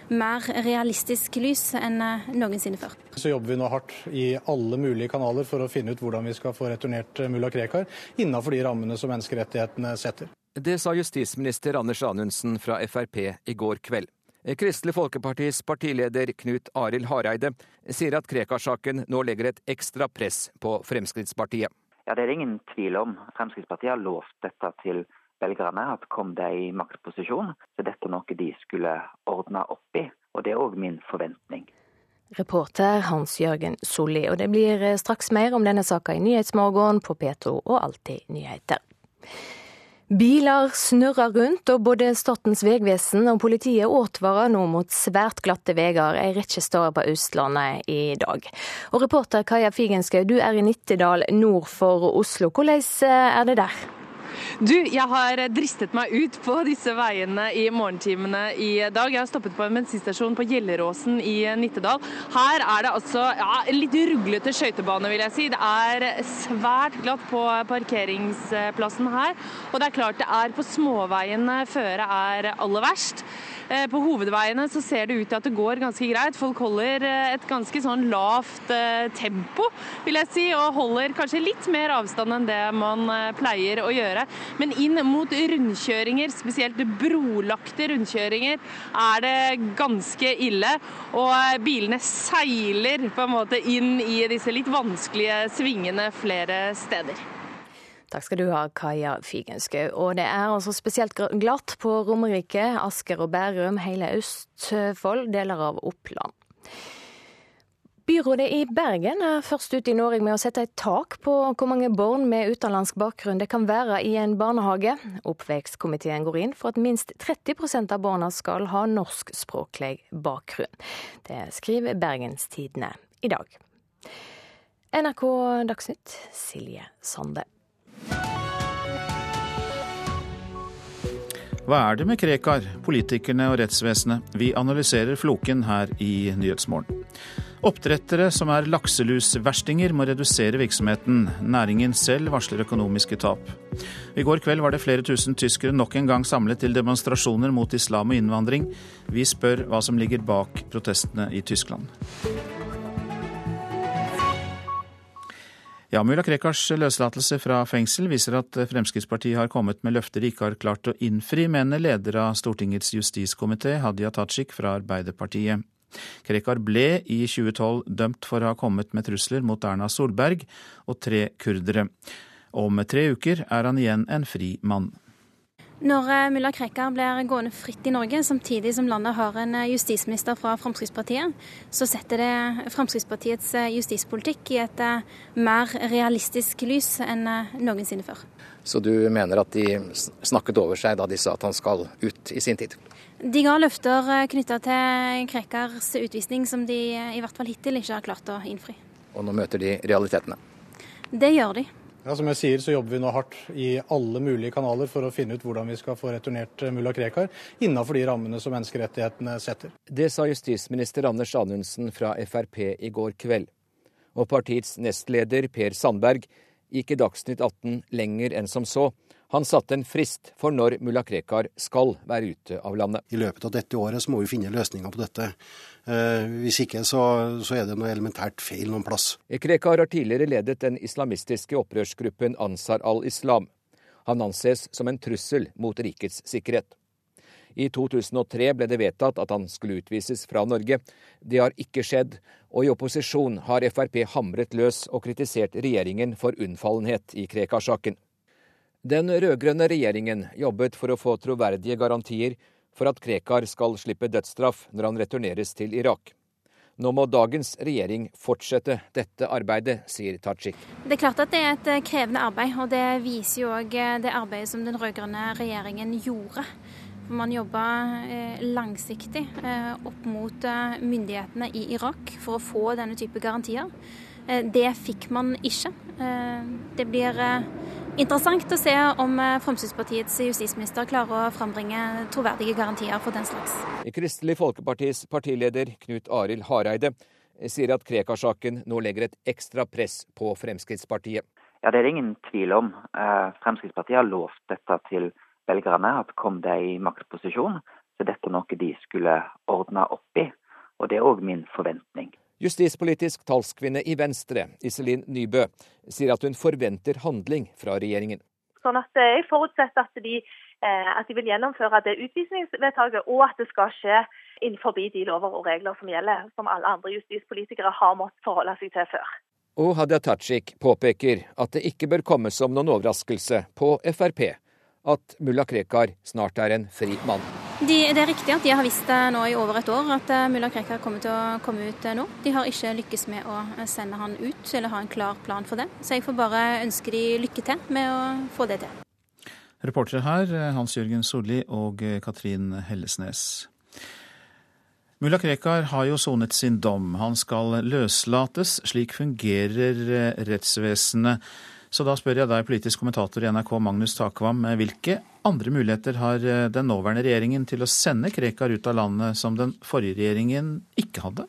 mer realistisk lys enn noensinne før. Så jobber vi nå hardt i alle mulige kanaler for å finne ut hvordan vi skal få returnert mulla Krekar innenfor de rammene som menneskerettighetene setter. Det sa justisminister Anders Anundsen fra Frp i går kveld. Kristelig Folkepartis partileder Knut Arild Hareide sier at Krekar-saken nå legger et ekstra press på Fremskrittspartiet. Ja, Det er det ingen tvil om. Fremskrittspartiet har lovt dette til velgerne, at kom de i maktposisjon, så dette er noe de skulle ordne opp i. Og det er òg min forventning. Reporter Hans Jørgen Solli. Og det blir straks mer om denne saka i Nyhetsmorgen på P2 og Alltid nyheter. Biler snurrer rundt, og både Statens vegvesen og politiet advarer nå mot svært glatte veier ei rekke steder på Østlandet i dag. Og reporter Kaja Figenschou, du er i Nittedal nord for Oslo. Hvordan er det der? Du, jeg har dristet meg ut på disse veiene i morgentimene i dag. Jeg har stoppet på en bensinstasjon på Gjelleråsen i Nittedal. Her er det altså ja, litt ruglete skøytebane, vil jeg si. Det er svært glatt på parkeringsplassen her. Og det er klart det er på småveiene føret er aller verst. På hovedveiene så ser det ut til at det går ganske greit. Folk holder et ganske sånn lavt tempo, vil jeg si, og holder kanskje litt mer avstand enn det man pleier å gjøre. Men inn mot rundkjøringer, spesielt brolagte rundkjøringer, er det ganske ille. Og bilene seiler på en måte inn i disse litt vanskelige svingene flere steder. Takk skal du ha, Kaja Figenschou. Og det er altså spesielt glatt på Romerike, Asker og Bærum, hele Østfold, deler av Oppland. Byrådet i Bergen er først ute i Norge med å sette et tak på hvor mange barn med utenlandsk bakgrunn det kan være i en barnehage. Oppvekstkomiteen går inn for at minst 30% av barna skal ha norskspråklig bakgrunn. Det skriver Bergenstidene i dag. NRK Dagsnytt, Silje Sande. Hva er det med Krekar, politikerne og rettsvesenet? Vi analyserer floken her i Nyhetsmorgen. Oppdrettere som er lakselusverstinger må redusere virksomheten. Næringen selv varsler økonomiske tap. I går kveld var det flere tusen tyskere nok en gang samlet til demonstrasjoner mot islam og innvandring. Vi spør hva som ligger bak protestene i Tyskland. Ja, Mulla Krekars løslatelse fra fengsel viser at Fremskrittspartiet har kommet med løfter de ikke har klart å innfri, mener leder av Stortingets justiskomité, Hadia Tajik fra Arbeiderpartiet. Krekar ble i 2012 dømt for å ha kommet med trusler mot Erna Solberg og tre kurdere. Om tre uker er han igjen en fri mann. Når mulla Krekar blir gående fritt i Norge, samtidig som landet har en justisminister fra Fremskrittspartiet, så setter det Fremskrittspartiets justispolitikk i et mer realistisk lys enn noensinne før. Så du mener at de snakket over seg da de sa at han skal ut i sin tid? De ga løfter knytta til Krekars utvisning som de i hvert fall hittil ikke har klart å innfri. Og nå møter de realitetene? Det gjør de. Ja, som jeg sier, så jobber vi nå hardt i alle mulige kanaler for å finne ut hvordan vi skal få returnert mulla Krekar innenfor de rammene som menneskerettighetene setter. Det sa justisminister Anders Anundsen fra Frp i går kveld. Og partiets nestleder Per Sandberg gikk i Dagsnytt 18 lenger enn som så. Han satte en frist for når mulla Krekar skal være ute av landet. I løpet av dette året så må vi finne løsninger på dette. Eh, hvis ikke så, så, er det noe elementært feil noen plass. Krekar har tidligere ledet den islamistiske opprørsgruppen Ansar al-Islam. Han anses som en trussel mot rikets sikkerhet. I 2003 ble det vedtatt at han skulle utvises fra Norge. Det har ikke skjedd, og i opposisjon har Frp hamret løs og kritisert regjeringen for unnfallenhet i Krekar-saken. Den rød-grønne regjeringen jobbet for å få troverdige garantier for at Krekar skal slippe dødsstraff når han returneres til Irak. Nå må dagens regjering fortsette dette arbeidet, sier Tajik. Det er klart at det er et eh, krevende arbeid, og det viser jo òg eh, det arbeidet som den rød-grønne regjeringen gjorde. Man jobba eh, langsiktig opp mot myndighetene i Irak for å få denne type garantier. Det fikk man ikke. Det blir Interessant å se om eh, Fremskrittspartiets justisminister klarer å frambringe troverdige garantier for den slags. Kristelig Folkepartis partileder Knut Arild Hareide sier at Krekar-saken nå legger et ekstra press på Fremskrittspartiet. Ja, Det er det ingen tvil om. Eh, Fremskrittspartiet har lovt dette til velgerne, at kom de i maktposisjon, så dette er noe de skulle ordne opp i. Og det er òg min forventning. Justispolitisk talskvinne i Venstre, Iselin Nybø, sier at hun forventer handling fra regjeringen. Sånn at Jeg forutsetter at de, eh, at de vil gjennomføre det utvisningsvedtaket, og at det skal skje innenfor de lover og regler som gjelder, som alle andre justispolitikere har måttet forholde seg til før. Og Hadia Tajik påpeker at det ikke bør komme som noen overraskelse på Frp at mulla Krekar snart er en fri mann. De, det er riktig at de har visst nå i over et år at eh, mulla Krekar kommer til å komme ut eh, nå. De har ikke lykkes med å eh, sende han ut, eller ha en klar plan for det. Så jeg får bare ønske de lykke til med å få det til. Reportere her Hans Jørgen Solli og Katrin Hellesnes. Mulla Krekar har jo sonet sin dom. Han skal løslates. Slik fungerer rettsvesenet. Så da spør jeg deg, politisk kommentator i NRK Magnus Takvam, hvilke andre muligheter har eh, den nåværende regjeringen til å sende Krekar ut av landet som den forrige regjeringen ikke hadde?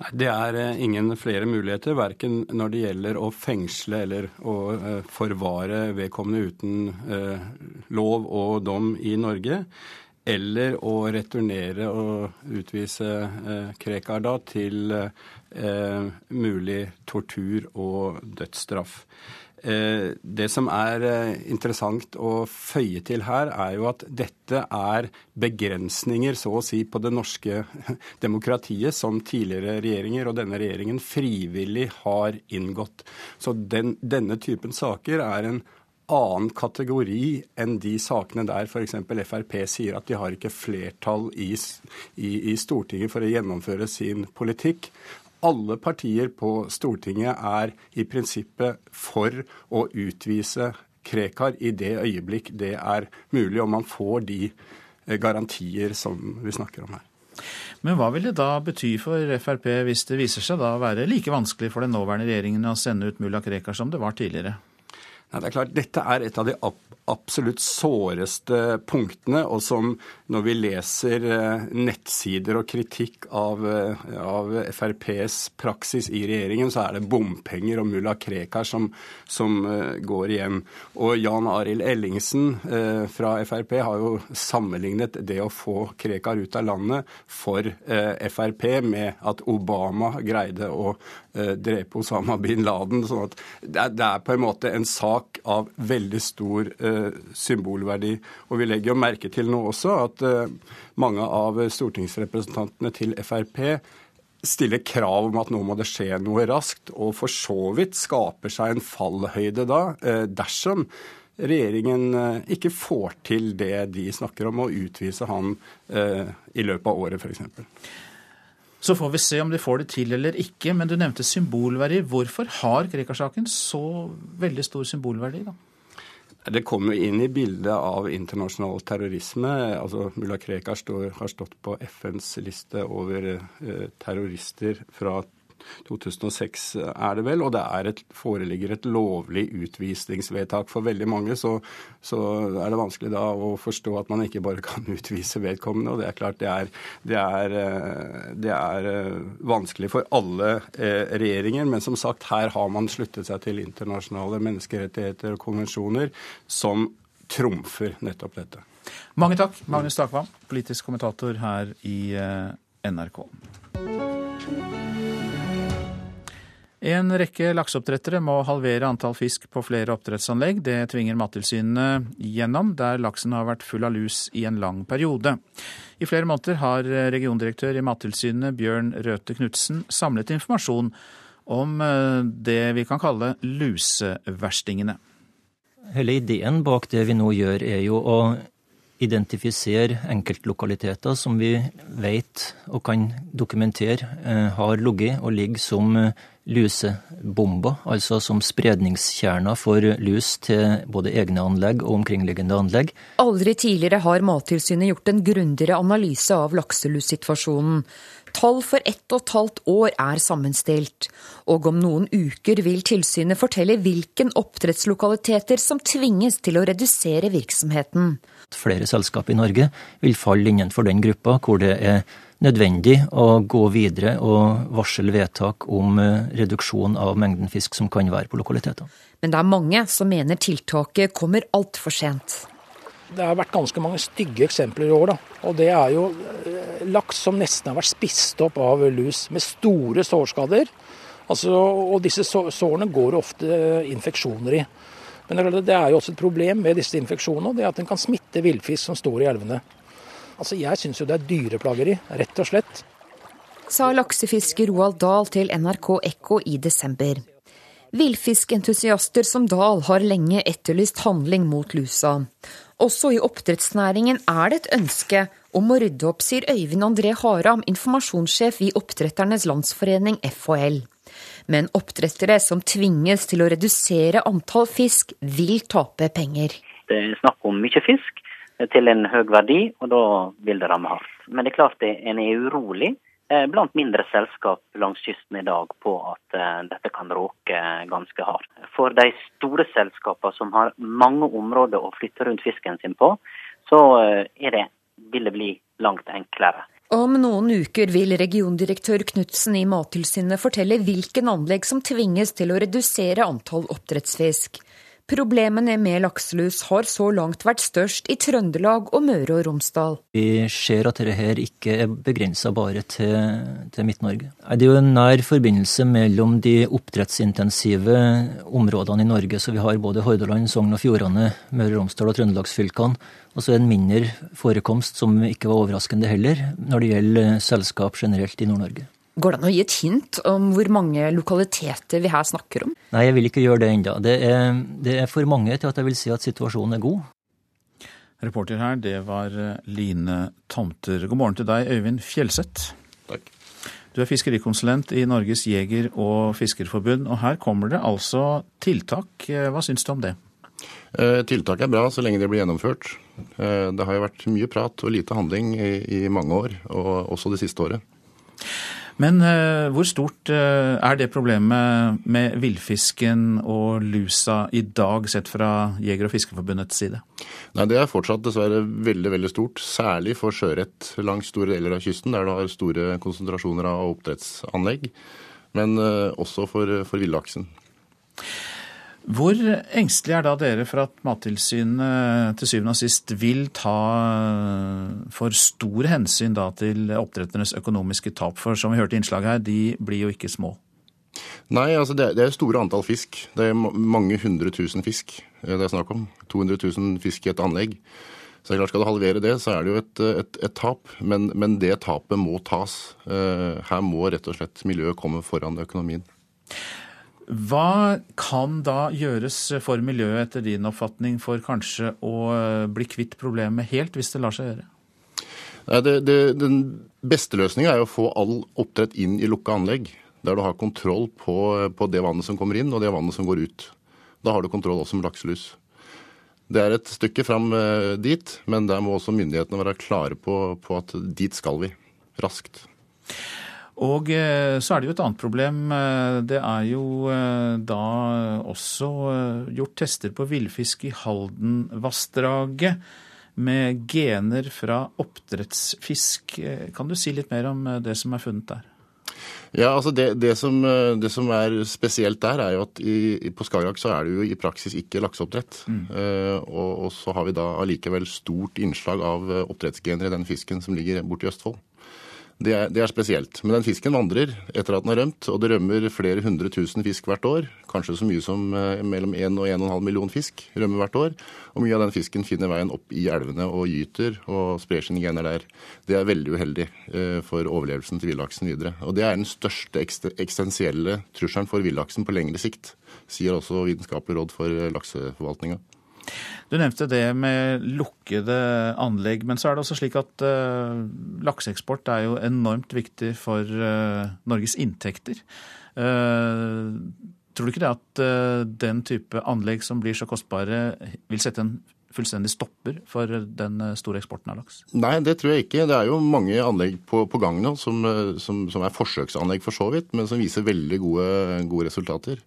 Nei, Det er eh, ingen flere muligheter, verken når det gjelder å fengsle eller å eh, forvare vedkommende uten lov og dom i Norge, eller å returnere og utvise Krekar da til mulig tortur og dødsstraff. Eh, det som er eh, interessant å føye til her, er jo at dette er begrensninger, så å si, på det norske *laughs* demokratiet som tidligere regjeringer og denne regjeringen frivillig har inngått. Så den, denne typen saker er en annen kategori enn de sakene der f.eks. Frp sier at de har ikke flertall i, i, i Stortinget for å gjennomføre sin politikk alle partier på Stortinget er i prinsippet for å utvise Krekar i det øyeblikk det er mulig, og man får de eh, garantier som vi snakker om her. Men hva vil det da bety for Frp hvis det viser seg da å være like vanskelig for den nåværende regjeringen å sende ut mulla Krekar som det var tidligere? Nei, det er klart, Dette er et av de absolutt såreste punktene, og som når vi leser eh, nettsider og kritikk av, eh, av FrPs praksis i regjeringen, så er det bompenger og mulla Krekar som, som uh, går igjen. Og Jan Arild Ellingsen fra Frp har jo sammenlignet det å få Krekar ut av landet for Frp med at Obama greide å drepe Osama bin Laden. sånn at det er, på en måte en sak av veldig stor symbolverdi. Og vi legger jo merke til nå også at uh, mange av stortingsrepresentantene til Frp stiller krav om at nå må det skje noe raskt, og for så vidt skaper seg en fallhøyde da, dersom regjeringen ikke får til det de snakker om, å utvise han i løpet av året f.eks. Så får vi se om de får det til eller ikke, men du nevnte symbolverdi. Hvorfor har Krekar-saken så veldig stor symbolverdi, da? Det kommer inn i bildet av internasjonal terrorisme. Altså, Mulla Krekar har stått på FNs liste over eh, terrorister fra 2006 er det vel, og det et, foreligger et lovlig utvisningsvedtak for veldig mange, så, så, er det vanskelig da å forstå at man ikke bare kan *laughs* utvise vedkommende. Og det er klart det er, det er, eh, det er eh, vanskelig for alle eh, regjeringer, men som sagt, her har man sluttet seg til internasjonale menneskerettigheter og konvensjoner som trumfer nettopp dette. Mange takk, Magnus Takvam, politisk kommentator her i NRK. En rekke lakseoppdrettere må halvere antall fisk på flere oppdrettsanlegg. Det tvinger Mattilsynet gjennom, der laksen har vært full av lus i en lang periode. I flere måneder har regiondirektør i Mattilsynet Bjørn Røthe Knutsen samlet informasjon om eh, det vi kan kalle luseverstingene. Hele ideen bak det vi nå gjør, er jo å identifisere enkeltlokaliteter som vi vet og kan dokumentere eh, har ligget og ligger som lusebomber, altså som spredningskjerner for lus til både egne anlegg og omkringliggende anlegg. Aldri tidligere har Mattilsynet gjort en grundigere analyse av lakselussituasjonen. Tall for ett og et halvt år er sammenstilt, og om noen uker vil tilsynet fortelle hvilken oppdrettslokaliteter som tvinges til å redusere virksomheten. Flere selskap i Norge vil falle innenfor den gruppa hvor det er nødvendig å gå videre og varsle vedtak om eh, reduksjon av mengden fisk som kan være på lokaliteter. Men det er mange som mener tiltaket kommer altfor sent. Det har vært ganske mange stygge eksempler i år. Da. Og det er jo eh, laks som nesten har vært spist opp av lus, med store sårskader. Altså, og disse sårene går ofte infeksjoner i. Men det er jo også et problem med disse infeksjonene, det er at den kan smitte villfisk som står i elvene. Altså, Jeg syns jo det er dyreplageri, rett og slett. Sa laksefisker Roald Dahl til NRK Ekko i desember. Villfiskentusiaster som Dahl har lenge etterlyst handling mot lusa. Også i oppdrettsnæringen er det et ønske om å rydde opp, sier Øyvind André Haram, informasjonssjef i Oppdretternes Landsforening FHL. Men oppdrettere som tvinges til å redusere antall fisk, vil tape penger. Det er snakk om mye fisk, til en høy verdi, og da vil det ramme hardt. Men det er klart det, en er urolig eh, blant mindre selskap langs kysten i dag på at uh, dette kan råke ganske hardt. For de store selskapene som har mange områder å flytte rundt fisken sin på, så det, vil det bli langt enklere. Om noen uker vil regiondirektør Knutsen i Mattilsynet fortelle hvilken anlegg som tvinges til å redusere antall oppdrettsfisk. Problemene med lakselus har så langt vært størst i Trøndelag og Møre og Romsdal. Vi ser at dette ikke er begrensa bare til, til Midt-Norge. Det er jo en nær forbindelse mellom de oppdrettsintensive områdene i Norge. Så vi har både Hordaland, Sogn og Fjordane, Møre og Romsdal og Trøndelagsfylkene. Og så en mindre forekomst, som ikke var overraskende heller, når det gjelder selskap generelt i Nord-Norge. Går det an å gi et hint om hvor mange lokaliteter vi her snakker om? Nei, jeg vil ikke gjøre det ennå. Det, det, er for mange til at jeg vil si at situasjonen er god. Reporter her, det var eh, Line Tomter. God morgen til deg, Øyvind Fjellseth. Takk. Du er fiskerikonsulent i Norges jeger- og fiskerforbund, og her kommer det altså tiltak. Eh, hva syns du om det? Eh, tiltak er bra så lenge det blir gjennomført. Det har jo vært mye prat og lite handling i, i mange år, og også det siste året. Men uh, hvor stort uh, er det problemet med villfisken og lusa i dag, sett fra Jeger- og Fiskerforbundets side? Nei, Det er fortsatt dessverre veldig veldig stort, særlig for sjøørret langs store deler av kysten, der du har store konsentrasjoner av oppdrettsanlegg. Men uh, også for, for villaksen. Hvor engstelig er da dere for at Mattilsynet til syvende og sist vil ta for stor hensyn til oppdretternes økonomiske tap? For som vi hørte i innslaget her, de blir jo ikke små. Nei, altså det, er store antall fisk. Det er mange hundre tusen fisk det er snakk om. 200 000 fisk i et anlegg. Så klart Skal du halvere det, så er det jo et, et, et tap. Men, men, det tapet må tas. Eh, her må rett og slett miljøet komme foran økonomien. Hva kan da gjøres for miljøet, etter din oppfatning, for kanskje å eh, bli kvitt problemet helt, hvis det lar seg gjøre? Det, det, den beste løsninga er å få all oppdrett inn i lukka anlegg. Der du har kontroll på, på, det vannet som kommer inn og det vannet som går ut. Da har du kontroll også med lakselus. Det er et stykke fram eh, dit, men der må også myndighetene være klare på, på at dit skal vi. Raskt. Og eh, så er det jo et annet problem. Eh, det er jo eh, da også gjort tester på villfisk i Haldenvassdraget med gener fra oppdrettsfisk. Kan du si litt mer om det som er funnet der? Ja, altså det, det, som, det, som, er spesielt der, er jo at i, på Skagerrak så er det jo i praksis ikke lakseoppdrett. Mm. Uh, og, og, så har vi da allikevel stort innslag av oppdrettsgener i den fisken som ligger borte i Østfold. Det er, det er, spesielt. Men den fisken vandrer etter at den har rømt, og det rømmer flere hundre tusen fisk hvert år. Kanskje så mye som eh, mellom 1 og 1,5 million fisk rømmer hvert år. Og mye av den fisken finner veien opp i elvene og gyter og sprer sine gener der. Det er veldig uheldig eh, for overlevelsen til villaksen videre. Og det er den største eksistensielle trusselen for villaksen på lengre sikt, sier også Vitenskapelig råd for lakseforvaltninga. Du nevnte det med lukkede anlegg, men så er det også slik at uh, lakseeksport er jo enormt viktig for uh, Norges inntekter. Uh, tror du ikke det at den type anlegg som blir så kostbare, vil sette en fullstendig stopper for den store eksporten av laks? Nei, det tror jeg ikke. Det er jo mange anlegg på, på gang nå som, som, som, er forsøksanlegg for så vidt, men som viser veldig gode, gode resultater.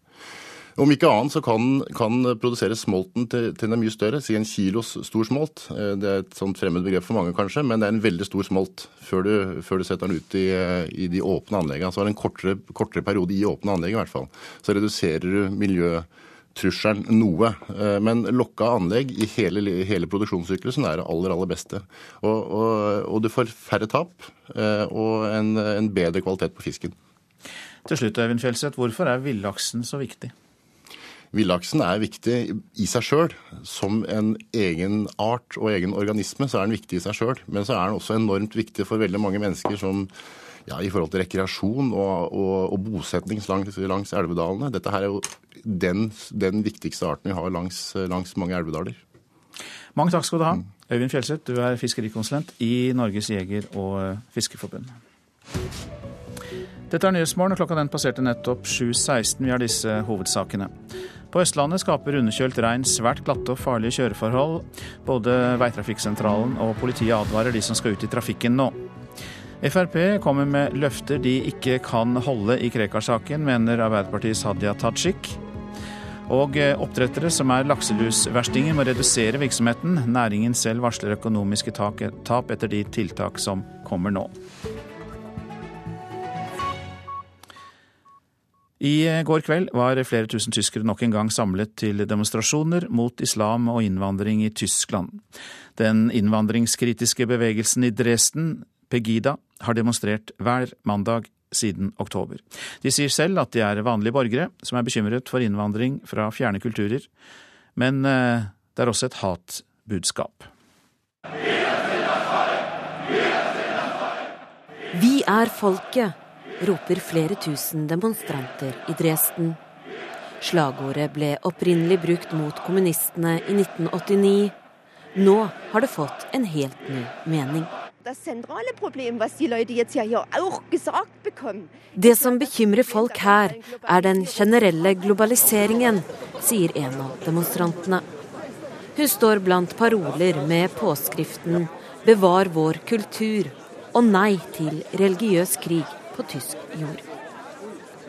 Om ikke annet så kan, kan produsere smolten til, til den er mye større, si en kilos stor smolt. Eh, det er et sånt fremmed begrep for mange kanskje, men det er en veldig stor smolt før du, før du setter den ut i, i, de åpne anleggene. Så har det en kortere, kortere, periode i åpne anlegg i hvert fall. Så reduserer du miljøtrusselen noe. Eh, men lokka anlegg i hele, hele produksjonssyklusen er det aller, aller beste. Og, og, og du får færre tap eh, og en, en bedre kvalitet på fisken. Til slutt, Øyvind Fjelseth, hvorfor er villaksen så viktig? Villaksen er viktig i seg sjøl. Som en egen art og egen organisme så er den viktig i seg sjøl. Men så er den også enormt viktig for veldig mange mennesker som ja, i forhold til rekreasjon og, og, og bosetning langs, langs, elvedalene. Dette her er jo den, den viktigste arten vi har langs, langs, mange elvedaler. Mange takk skal du ha. Øyvind Fjelseth, du er fiskerikonsulent i Norges jeger- og fiskeforbund. Dette er Nyhetsmorgen, og klokka den passerte nettopp 7.16. Vi har disse hovedsakene. På Østlandet skaper underkjølt regn svært glatte og farlige kjøreforhold. Både Veitrafikksentralen og politiet advarer de som skal ut i trafikken nå. Frp kommer med løfter de ikke kan holde i Krekar-saken, mener Arbeiderpartiets Hadia Tajik. Og eh, oppdrettere som er lakselusverstinger må redusere virksomheten. Næringen selv varsler økonomiske tap etter de tiltak som kommer nå. I går kveld var flere tusen tyskere nok en gang samlet til demonstrasjoner mot islam og innvandring i Tyskland. Den innvandringskritiske bevegelsen i Dresden, Pegida, har demonstrert hver mandag siden oktober. De sier selv at de er vanlige borgere som er bekymret for innvandring fra fjerne kulturer, men eh, det er også et hatbudskap. Vi er folket roper flere tusen demonstranter i Dresden. Slagordet ble opprinnelig brukt mot kommunistene i 1989. Nå har det fått en helt ny mening. Det som bekymrer folk her, er den generelle globaliseringen, sier en av demonstrantene. Hun står blant paroler med påskriften 'Bevar vår kultur' og 'Nei til religiøs krig' på tysk jord.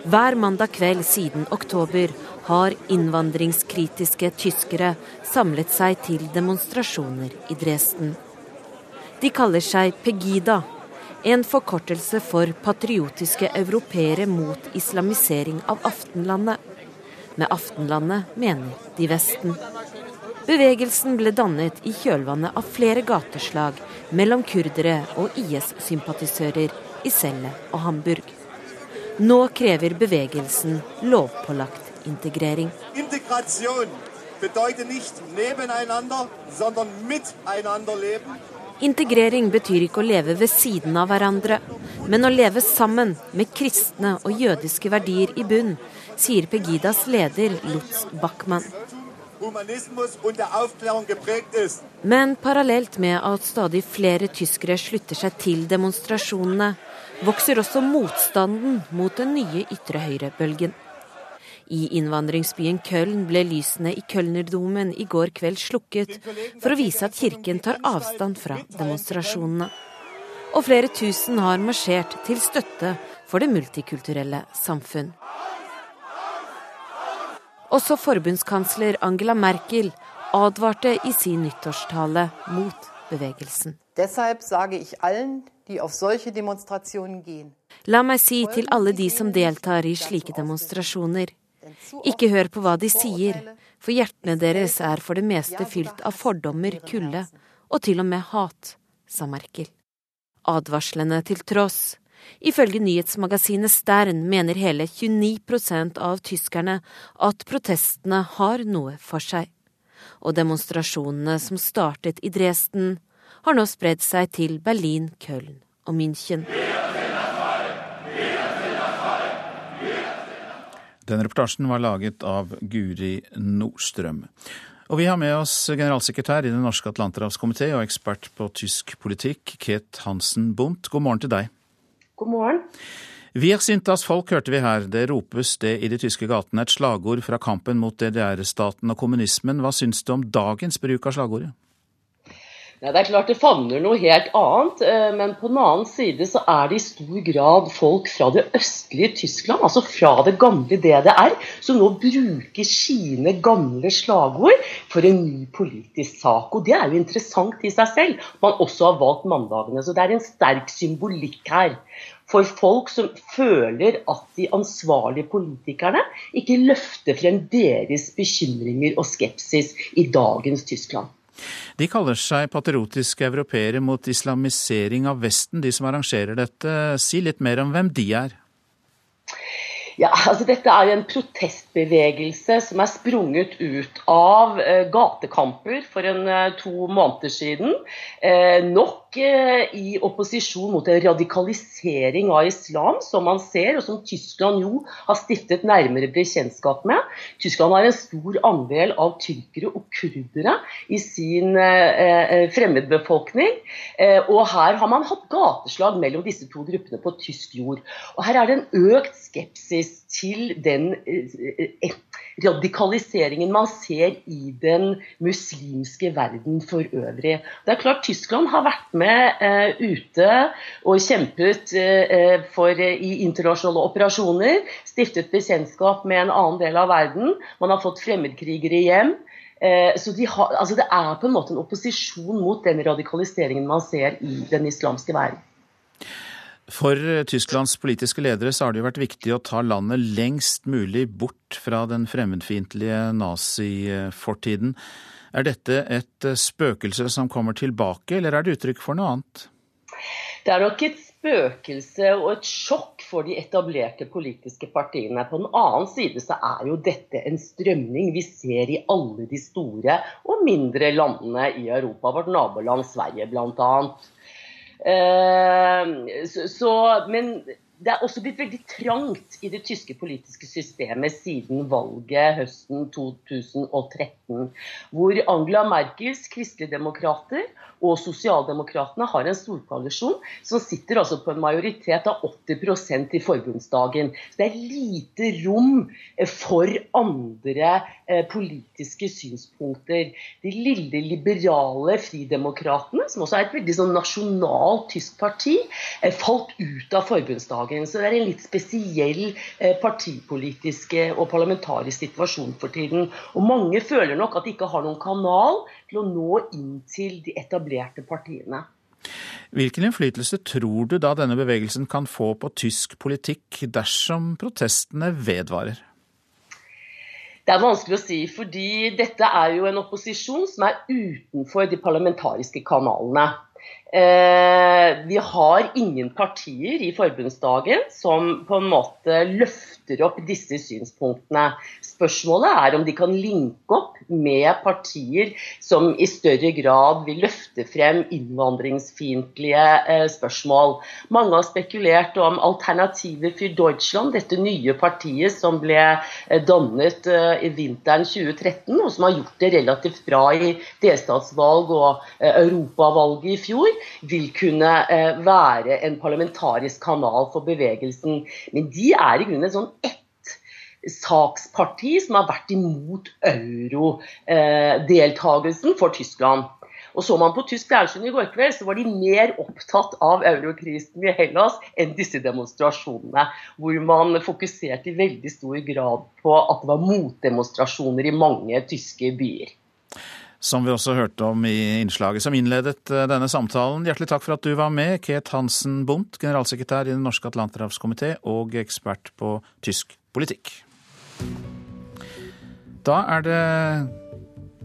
Hver mandag kveld siden oktober har innvandringskritiske tyskere samlet seg til demonstrasjoner i Dresden. De kaller seg Pegida, en forkortelse for patriotiske europeere mot islamisering av Aftenlandet. Med Aftenlandet mener de Vesten. Bevegelsen ble dannet i kjølvannet av flere gateslag mellom kurdere og IS-sympatisører i Celle og Hamburg. Nå krever bevegelsen lovpålagt integrering. Integrasjon Integrering betyr ikke å leve ved siden av hverandre, men å leve sammen med kristne og jødiske verdier i bunn, sier Pegidas leder Lutz Bachmann. Men parallelt med at stadig flere tyskere slutter seg til demonstrasjonene, vokser også motstanden mot den nye ytre høyre-bølgen. I innvandringsbyen Köln ble lysene i Kölnerdomen i går kveld slukket for å vise at kirken tar avstand fra demonstrasjonene. Og flere tusen har marsjert til støtte for det multikulturelle samfunn. Også forbundskansler Angela Merkel advarte i sin nyttårstale mot bevegelsen. Deshalb sage ich allen La meg si til alle de som deltar i slike demonstrasjoner, ikke hør på hva de sier, for hjertene deres er for det meste fylt av fordommer, kulde og til og med hat, sa Merkel. Advarslene til tross. Ifølge nyhetsmagasinet Stern mener hele 29% av tyskerne at protestene har noe for seg. Og demonstrasjonene som startet i Dresden, har nå spredd seg til Berlin, Köln og München. Den reportasjen var laget av Guri Nordstrøm. Og vi har med oss generalsekretær i Den norske atlanterhavskomité og ekspert på tysk politikk, Ket Hansen Bundt. God morgen til deg. God morgen. Wir sind das folk, hørte vi her. Det ropes det i de tyske gatene. Et slagord fra kampen mot DDR-staten og kommunismen. Hva syns du om dagens bruk av slagordet? Ja, det er klart det favner noe helt annet, eh, men på den annen side så er det i stor grad folk fra det østlige Tyskland, altså fra det gamle DDR, som nå bruker sine gamle slagord for en ny politisk sak. Og det er jo interessant i seg selv, man også har valgt mandagene. Så det er en sterk symbolikk her. For folk som føler at de ansvarlige politikerne ikke løfter frem deres bekymringer og skepsis i dagens Tyskland. De kaller seg patriotiske europeere mot islamisering av Vesten, de som arrangerer dette. Si litt mer om hvem de er. Ja, altså Dette er en protestbevegelse som er sprunget ut av eh, gatekamper for en eh, to måneder siden. Eh, nok eh, i opposisjon mot en radikalisering av islam, som man ser, og som Tyskland jo har stiftet nærmere bekjentskap med. Tyskland har en stor andel av tyrkere og kurdere i sin eh, eh, fremmedbefolkning. og her har man hatt gateslag mellom disse to gruppene på tysk jord. Og her er det en økt skepsis til den eh, eh, radikaliseringen man ser i den muslimske verden for øvrig. Det er klart Tyskland har vært med eh, ute og kjempet eh, for, uh, i internasjonale operasjoner. Stiftet bekjentskap med en annen del av verden. Man har fått fremmedkrigere hjem. Så de har, altså det er på en måte en opposisjon mot den radikaliseringen man ser i den islamske verden. For Tysklands politiske ledere så har det jo vært viktig å ta landet lengst mulig bort fra den fremmedfiendtlige nazifortiden. Er dette et spøkelse som kommer tilbake, eller er det uttrykk for noe annet? Det er nok et spøkelse og et sjokk for de etablerte politiske partiene. På den annen side så er jo dette en strømning vi ser i alle de store og mindre landene i Europa, vårt naboland Sverige blant Eh, så, så, men det er også blitt veldig trangt i det tyske politiske systemet siden valget høsten 2013, hvor Angela Merkels kristeligdemokrater og Sosialdemokratene har en storkoalisjon som sitter altså på en majoritet av 80% i forbundsdagen. Så det er lite rom for andre eh, politiske synspunkter. De lille liberale Fridemokratene, som også er et veldig sånn nasjonalt tysk parti, eh, falt ut av forbundsdagen dagen. Så det er en litt spesiell partipolitiske partipolitisk eh, og parlamentarisk situasjon for tiden. Og mange føler nok at de ikke har noen kanal til å nå inn til de etablerte partiene. Hvilken innflytelse tror du da denne bevegelsen kan få på tysk politikk dersom protestene vedvarer? Det er vanskelig å si, fordi dette er jo en opposisjon som er utenfor de parlamentariske kanalene. Eh, vi har ingen partier i forbundsdagen som på en måte løfter opp disse synspunktene. Spørsmålet er om de kan linke opp med partier som i større grad vil løfte frem innvandringsfiendtlige eh, spørsmål. Mange har spekulert om Alternativet for Deutschland, dette nye partiet som ble eh, dannet i vinteren 2013, og som har gjort det relativt bra i delstatsvalg og europavalget i fjor vil kunne eh, være en parlamentarisk kanal for bevegelsen. Men de er i grunnen et sånn saksparti som har vært imot eurodeltagelsen for Tyskland. Og Så man på tysk fjernsyn i går kveld, så var de mer opptatt av eurokrisen i Hellas enn disse demonstrasjonene, hvor man fokuserte i veldig stor grad på at det var motdemonstrasjoner i mange tyske byer. Som vi også hørte om i innslaget som innledet eh, denne samtalen. Hjertelig takk for at du var med, Ket Hansen Bundt, generalsekretær i Den norske atlanterhavskomité og ekspert på tysk politikk. Da er det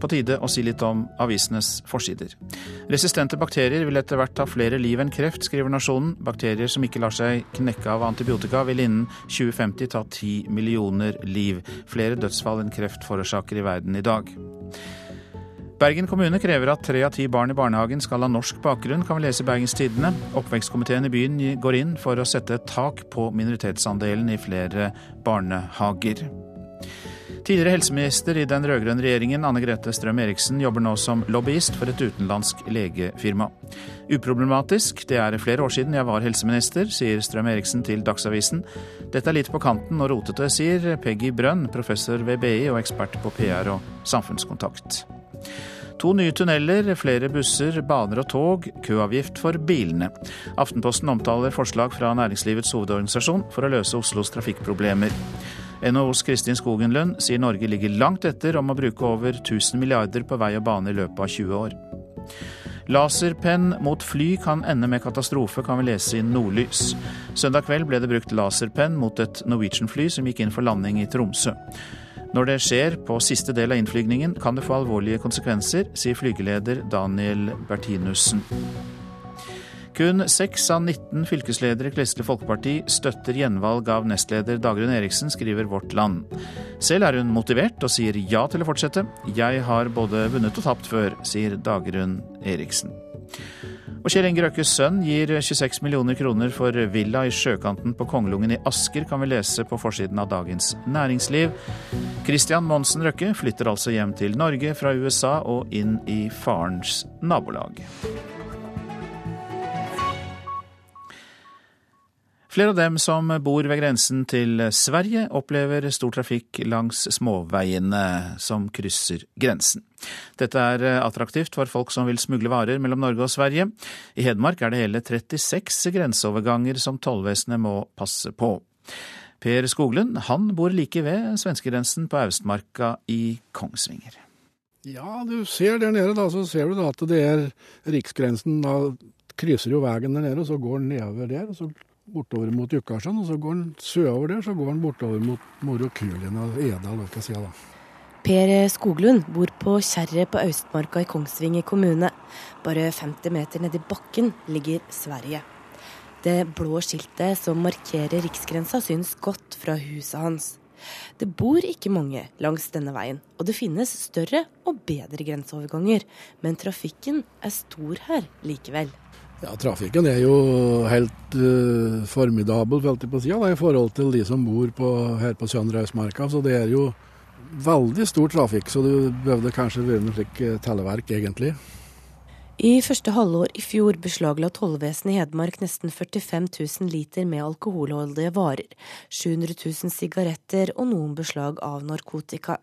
på tide å si litt om avisenes forsider. Resistente bakterier vil etter hvert ta flere liv enn kreft, skriver Nasjonen. Bakterier som ikke lar seg knekke av antibiotika, vil innen 2050 ta ti millioner liv. Flere dødsfall enn kreft forårsaker i verden i dag. Bergen kommune krever at tre av ti barn i barnehagen skal ha norsk bakgrunn, kan vi lese i Bergens Tidende. Oppvekstkomiteen i byen går inn for å sette et tak på minoritetsandelen i flere barnehager. Tidligere helseminister i den rød-grønne regjeringen, Anne Grete Strøm-Eriksen, jobber nå som lobbyist for et utenlandsk legefirma. Uproblematisk, det er flere år siden jeg var helseminister, sier Strøm-Eriksen til Dagsavisen. Dette er litt på kanten og rotete, sier Peggy Brønn, professor ved BI og ekspert på PR og samfunnskontakt. To nye tunneler, flere busser, baner og tog, køavgift for bilene. Aftenposten omtaler forslag fra Næringslivets hovedorganisasjon for å løse Oslos trafikkproblemer. NHOs Kristin Skogenlund sier Norge ligger langt etter om å bruke over 1000 milliarder på vei og bane i løpet av 20 år. Laserpenn mot fly kan ende med katastrofe, kan vi lese i Nordlys. Søndag kveld ble det brukt laserpenn mot et Norwegian-fly som gikk inn for landing i Tromsø. Når det skjer på siste del av innflygningen, kan det få alvorlige konsekvenser, sier flygeleder Daniel Bertinussen. Kun 6 av 19 fylkesledere i Kristelig Folkeparti støtter gjenvalg av nestleder Dagrun Eriksen, skriver Vårt Land. Selv er hun motivert og sier ja til å fortsette. Jeg har både vunnet og tapt før, sier Dagrun Eriksen. Og Kjell Inge Røkkes sønn gir 26 millioner kroner for villa i sjøkanten på Kongelungen i Asker, kan vi lese på forsiden av Dagens Næringsliv. Christian Monsen Røkke flytter altså hjem til Norge fra USA og inn i farens nabolag. Flere av dem som bor ved grensen til Sverige, opplever stor trafikk langs småveiene som krysser grensen. Dette er attraktivt for folk som vil smugle varer mellom Norge og Sverige. I Hedmark er det hele 36 grenseoverganger som tollvesenet må passe på. Per Skoglund han bor like ved svenskegrensen på Austmarka i Kongsvinger. Ja, du ser der nede, da, så ser du da at det er riksgrensen. Da krysser jo veien der nede, og så går den nedover der. og så bortover mot Jukkasjøen, og så går han sørover der, så går han bortover mot Morokulien og Edal. hva skal da. Per Skoglund bor på Kjerre på Austmarka i Kongsvinger kommune. Bare 50 meter nedi bakken ligger Sverige. Det blå skiltet som markerer riksgrensa syns godt fra huset hans. Det bor ikke mange langs denne veien, og det finnes større og bedre grenseoverganger, men trafikken er stor her likevel. Ja, Trafikken er jo helt uh, formidabel på siden, i forhold til de som bor på, her på Søndre Så det er jo veldig stor trafikk, så det behøvde kanskje vært noe slik telleverk, egentlig. I første halvår i fjor beslagla tollvesenet i Hedmark nesten 45 000 liter med alkoholholdige varer, 700 000 sigaretter og noen beslag av narkotika.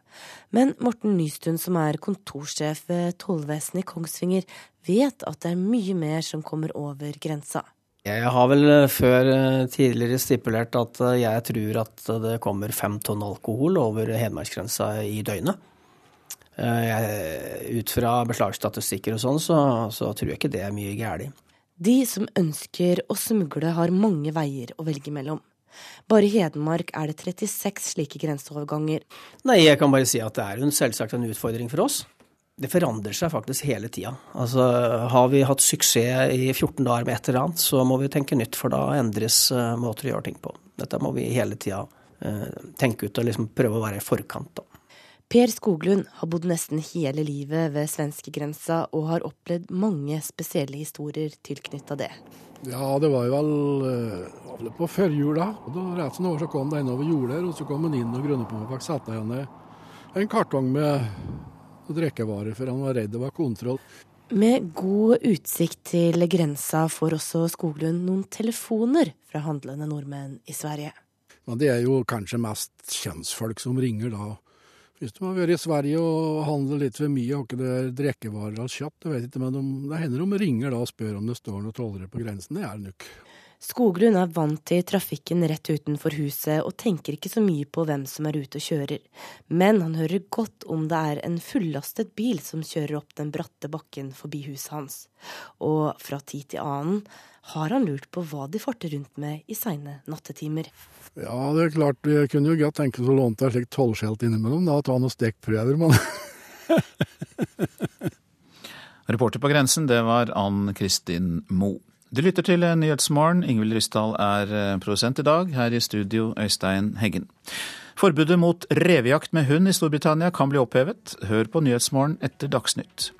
Men Morten Nystuen, som er kontorsjef ved tollvesenet i Kongsvinger, vet at det er mye mer som kommer over grensa. Jeg har vel før tidligere stipulert at jeg tror at det kommer fem tonn alkohol over hedmarksgrensa i døgnet. Jeg, ut fra beslagsstatistikker og sånn, så, så, tror jeg ikke det er mye galt. De som ønsker å smugle, har mange veier å velge mellom. Bare i Hedmark er det 36 slike grenseoverganger. Nei, jeg kan bare si at det er jo selvsagt en utfordring for oss. Det forandrer seg faktisk hele tida. Altså, har vi hatt suksess i 14 dager med et eller annet, så må vi tenke nytt, for da endres uh, måter å gjøre ting på. Dette må vi hele tida uh, tenke ut og liksom prøve å være i forkant. da. Per Skoglund har bodd nesten hele livet ved svenskegrensa og har opplevd mange spesielle historier tilknytta det. Ja, det var jo vel, vel på førjula. Rett som det var så kom det en over jordet, og så kom han inn og grunnet på meg og satte igjen en kartong med drikkevarer, for han var redd det var kontroll. Med god utsikt til grensa får også Skoglund noen telefoner fra handlende nordmenn i Sverige. Men det er jo kanskje mest kjentfolk som ringer da. Hvis de har vært i Sverige og handler litt for mye, har ikke det drikkevarer eller kjøtt, det vet ikke, men de, det hender de ringer da og spør om det står noen trollere på grensen. Det er det nok. Skoglund er vant til trafikken rett utenfor huset og tenker ikke så mye på hvem som er ute og kjører. Men han hører godt om det er en fullastet bil som kjører opp den bratte bakken forbi huset hans. Og fra tid til annen har han lurt på hva de farter rundt med i seine nattetimer. Ja, det er klart, vi kunne jo godt tenke meg å låne deg slikt tollskjelt innimellom, da, ta noen stikkprøver, men *laughs* Reporter på grensen, det var Ann Kristin Moe. Du lytter til Nyhetsmorgen. Ingvild Ryssdal er eh, produsent i dag. Her i studio, Øystein Heggen. Forbudet mot revejakt med hund i Storbritannia kan bli opphevet. Hør på Nyhetsmorgen etter Dagsnytt.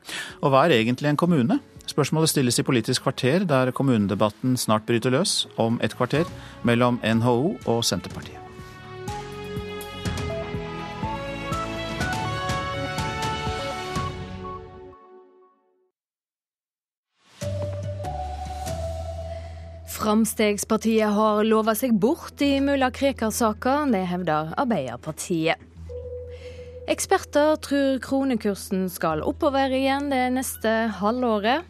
Og hva er egentlig en kommune? Spørsmålet stilles i Politisk kvarter, der kommunedebatten snart bryter løs om et kvarter mellom NHO og Senterpartiet. Framstegspartiet har lova seg bort i mulla Krekar-saka, det hevder Arbeiderpartiet. Eksperter tror kronekursen skal oppover igjen det neste halvåret.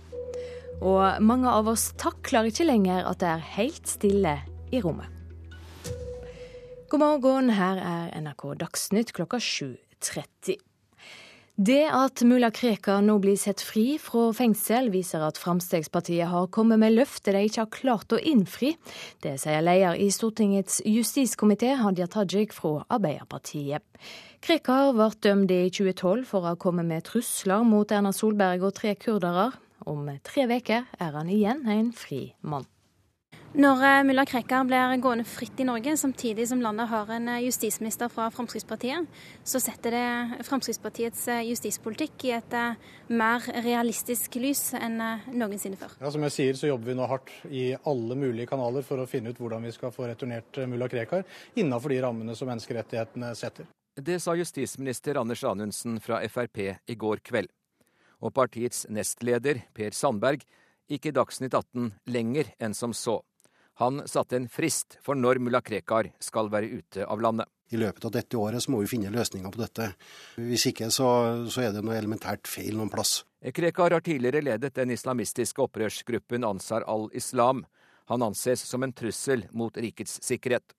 Og mange av oss takler ikke lenger at det er helt stille i rommet. God morgen, her er NRK Dagsnytt klokka 7.30. Det at mulla Krekar nå blir sett fri fra fengsel, viser at Fremskrittspartiet har kommet med løfter de ikke har klart å innfri. Det sier leder i Stortingets justiskomité, Hadia Tajik fra Arbeiderpartiet. Krekar ble dømt i 2012 for å ha kommet med trusler mot Erna Solberg og tre kurdere. Om tre uker er han igjen en fri mann. Når eh, mulla Krekar blir gående fritt i Norge, samtidig som landet har en eh, justisminister fra Fremskrittspartiet, så setter det Fremskrittspartiets eh, justispolitikk i et mer realistisk lys enn noensinne før. Ja, som jeg sier, så jobber vi nå hardt i alle mulige kanaler for å finne ut hvordan vi skal få returnert mulla Krekar innenfor de rammene som menneskerettighetene setter. Det sa justisminister Anders Anundsen fra Frp i går kveld. Og partiets nestleder, Per Sandberg, gikk i Dagsnytt 18 lenger enn som så. Han satte en frist for når mulla Krekar skal være ute av landet. I løpet av dette året så må vi finne løsninger på dette. Hvis ikke så, så er det noe elementært feil noen plass. Krekar har tidligere ledet den islamistiske opprørsgruppen Ansar al-Islam. Han anses som en trussel mot rikets sikkerhet.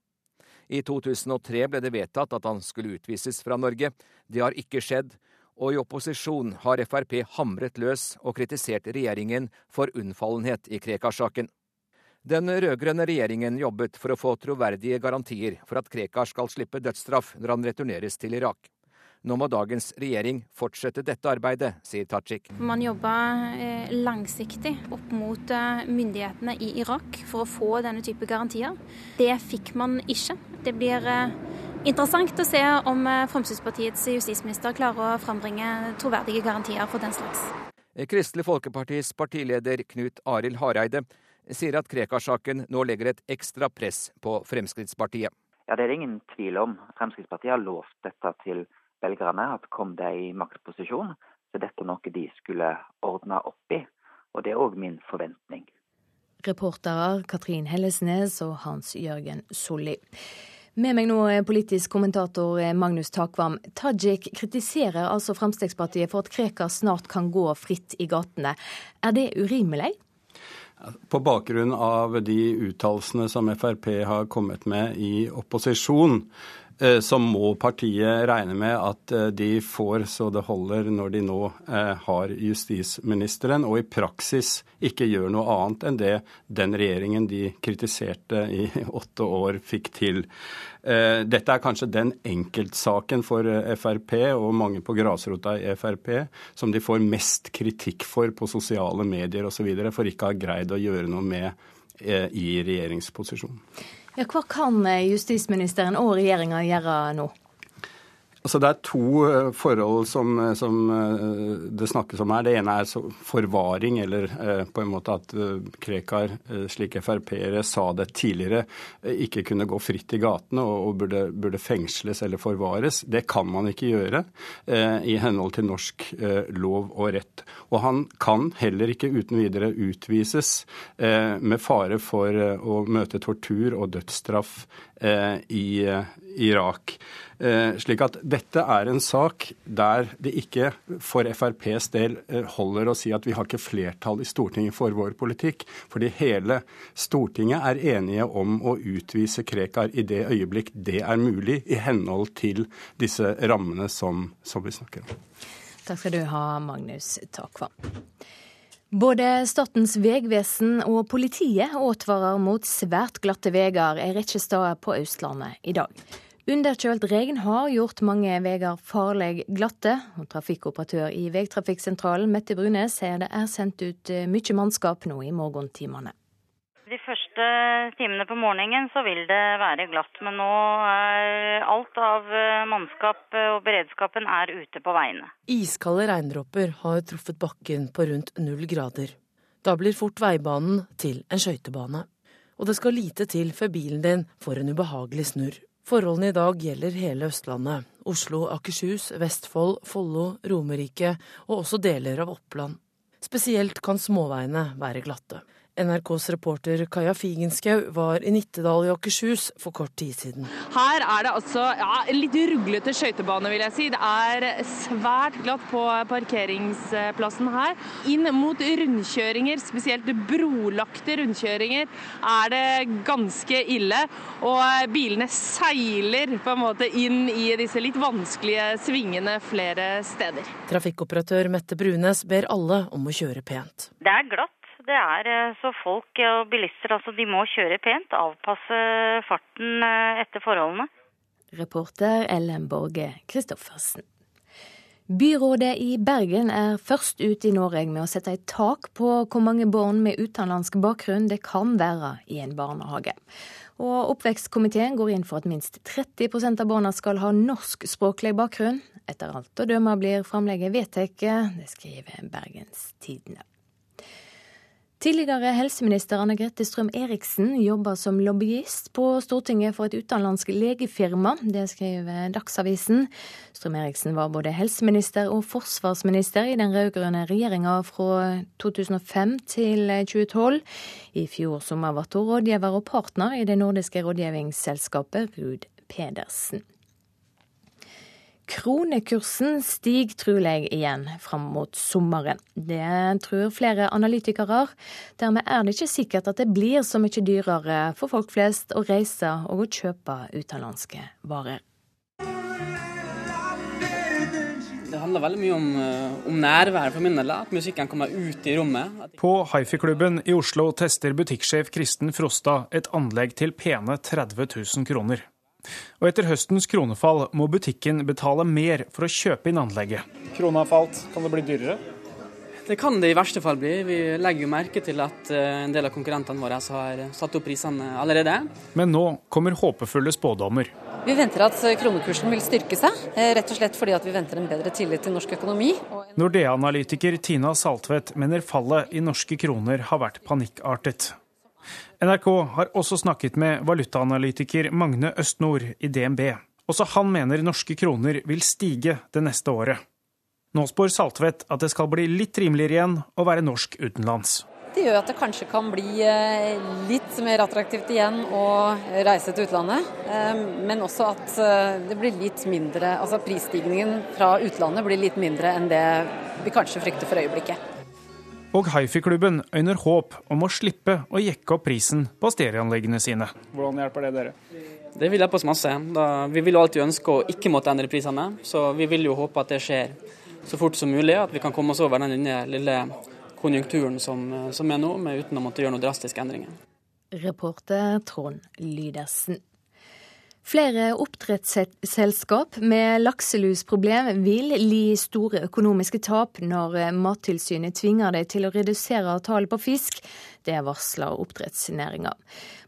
I 2003 ble det vedtatt at han skulle utvises fra Norge. Det har ikke skjedd, og i opposisjon har Frp hamret løs og kritisert regjeringen for unnfallenhet i Krekar-saken. Den rød-grønne regjeringen jobbet for å få troverdige garantier for at Krekar skal slippe dødsstraff når han returneres til Irak. Nå må dagens regjering fortsette dette arbeidet, sier Tajik. Man jobba eh, langsiktig opp mot eh, myndighetene i Irak for å få denne type garantier. Det fikk man ikke. Det blir eh, interessant å se om Fremskrittspartiets justisminister klarer å frambringe troverdige garantier for den slags. Kristelig Folkepartis partileder Knut Arild Hareide sier at Krekar-saken nå legger et ekstra press på Fremskrittspartiet. Ja, Det er det ingen tvil om. Fremskrittspartiet har lovt dette til velgerne, at kom de i maktposisjon, så dette er noe de skulle ordne opp i. Og det er òg min forventning. Reportere Katrin Hellesnes og Hans Jørgen Solli. Med meg nå er politisk kommentator Magnus Takvam. Tajik kritiserer altså Fremskrittspartiet for at Krekar snart kan gå fritt i gatene. Er det urimelig? På bakgrunn av de uttalelsene som Frp har kommet med i opposisjon, så må partiet regne med at eh, de får så det holder når de nå eh, har justisministeren, og i praksis ikke gjør noe annet enn det den regjeringen de kritiserte i *laughs* åtte år, fikk til. Dette er kanskje den enkeltsaken for Frp og mange på grasrota i Frp som de får mest kritikk for på sosiale medier osv. for ikke å ha greid å gjøre noe med i regjeringsposisjon. Ja, hva kan eh, justisministeren og regjeringa gjøre nå? Altså Det er to eh, forhold som, eh, som, det snakkes om her. Det ene er forvaring, eller på en måte at Krekar, slik Frp-ere sa det tidligere, ikke kunne gå fritt i gatene og, og burde, burde, fengsles eller forvares. Det kan man ikke gjøre i henhold til norsk lov og rett. Og han kan heller ikke uten videre utvises med fare for å møte tortur og dødsstraff i Irak. Eh, slik at dette er en sak der det ikke for FrPs del eh, holder å si at vi har ikke flertall i Stortinget for vår politikk, fordi hele Stortinget er enige om å utvise Krekar i det øyeblikk det er mulig, i henhold til disse rammene som, som vi snakker om. Takk skal du ha, Magnus Takvam. Både Statens vegvesen og politiet advarer mot svært glatte veier en rekke steder på Østlandet i dag. Underkjølt regn har gjort mange veier farlig glatte. og Trafikkoperatør i Vegtrafikksentralen Mette Brunes sier det er sendt ut eh, mye mannskap nå i morgentimene. De første timene på morgenen så vil det være glatt, men nå er alt av eh, mannskap eh, og beredskapen er ute på veiene. Iskalde regndråper har truffet bakken på rundt null grader. Da blir fort veibanen til en skøytebane. Og det skal lite til før bilen din får en ubehagelig snurr. Forholdene i dag gjelder hele Østlandet. Oslo, Akershus, Vestfold, Follo, Romerike og også deler av Oppland. Spesielt kan småveiene være glatte. NRKs reporter Kaja Figenschou var i Nittedal i Akershus for kort tid siden. Her er det altså ja, en litt ruglete skøytebane, vil jeg si. Det er svært glatt på parkeringsplassen her. Inn mot rundkjøringer, spesielt brolagte rundkjøringer, er det ganske ille. Og bilene seiler på en måte inn i disse litt vanskelige svingene flere steder. Trafikkoperatør Mette Brunes ber alle om å kjøre pent. Det er glatt det er eh, så folk og bilister altså de må kjøre pent, avpasse farten eh, etter forholdene. Reporter Ellen Borge Christoffersen. Byrådet i Bergen er først ut i Norge med å sette et tak på hvor mange barn med utenlandsk bakgrunn det kan være i en barnehage. Og Oppvekstkomiteen går inn for at minst 30% av barna skal ha norsk språklig bakgrunn. Etter alt å dømme blir framlegget vedtatt, det skriver Bergens Tidende. Tidligere helseminister Anne Grete Strøm-Eriksen jobber som lobbyist på Stortinget for et utenlandsk legefirma. Det skriver Dagsavisen. Strøm-Eriksen var både helseminister og forsvarsminister i den rød-grønne regjeringa fra 2005 til 2012. I fjor sommer ble hun rådgiver og partner i det nordiske rådgivningsselskapet Ruud Pedersen. Kronekursen stiger trolig igjen fram mot sommeren. Det tror flere analytikere. Dermed er det ikke sikkert at det blir så mye dyrere for folk flest å reise og å kjøpe utenlandske varer. Det handler veldig mye om, eh, om nærvær for min del, at musikken kommer ut i rommet. På Hifi-klubben i Oslo tester butikksjef Kristen Frosta et anlegg til pene 30 000 kroner. Og etter høstens kronefall må butikken betale mer for å kjøpe inn anlegget. Krona har falt, kan det bli dyrere? Det kan det i verste fall bli. Vi legger jo merke til at eh, en del av konkurrentene våre har satt opp prisene allerede. Men nå kommer håpefulle spådommer. Vi venter at kronekursen vil styrke seg, eh, rett og slett fordi vi venter en bedre tillit til norsk økonomi. Nordea-analytiker Tina Saltvedt mener fallet i norske kroner har vært panikkartet. NRK har også snakket med valutaanalytiker Magne Østnord i DNB. Også han mener norske kroner vil stige det neste året. Nå spår Saltvedt at det skal bli litt rimeligere igjen å være norsk utenlands. Det gjør at det kanskje kan bli eh, litt mer attraktivt igjen å reise til utlandet. Eh, men også at eh, det blir litt mindre, altså prisstigningen fra utlandet blir litt mindre enn det vi kanskje frykter for øyeblikket. Og Hifi-klubben øyner håp om å slippe å jekke opp prisen på stereoanleggene sine. Hvordan hjelper det dere? Det vil hjelpe oss masse. Da, vi vil jo alltid ønske å ikke måtte endre prisene, så vi vil jo håpe at det skjer så fort som mulig. At vi kan komme oss over den lille konjunkturen som, som er nå, uten å måtte gjøre noen drastiske endringer. Reporter Trond Lydersen. Flere oppdrettsselskap med lakselusproblem vil li store økonomiske tap når Mattilsynet tvinger dem til å redusere tallet på fisk. Det varsler oppdrettsnæringa.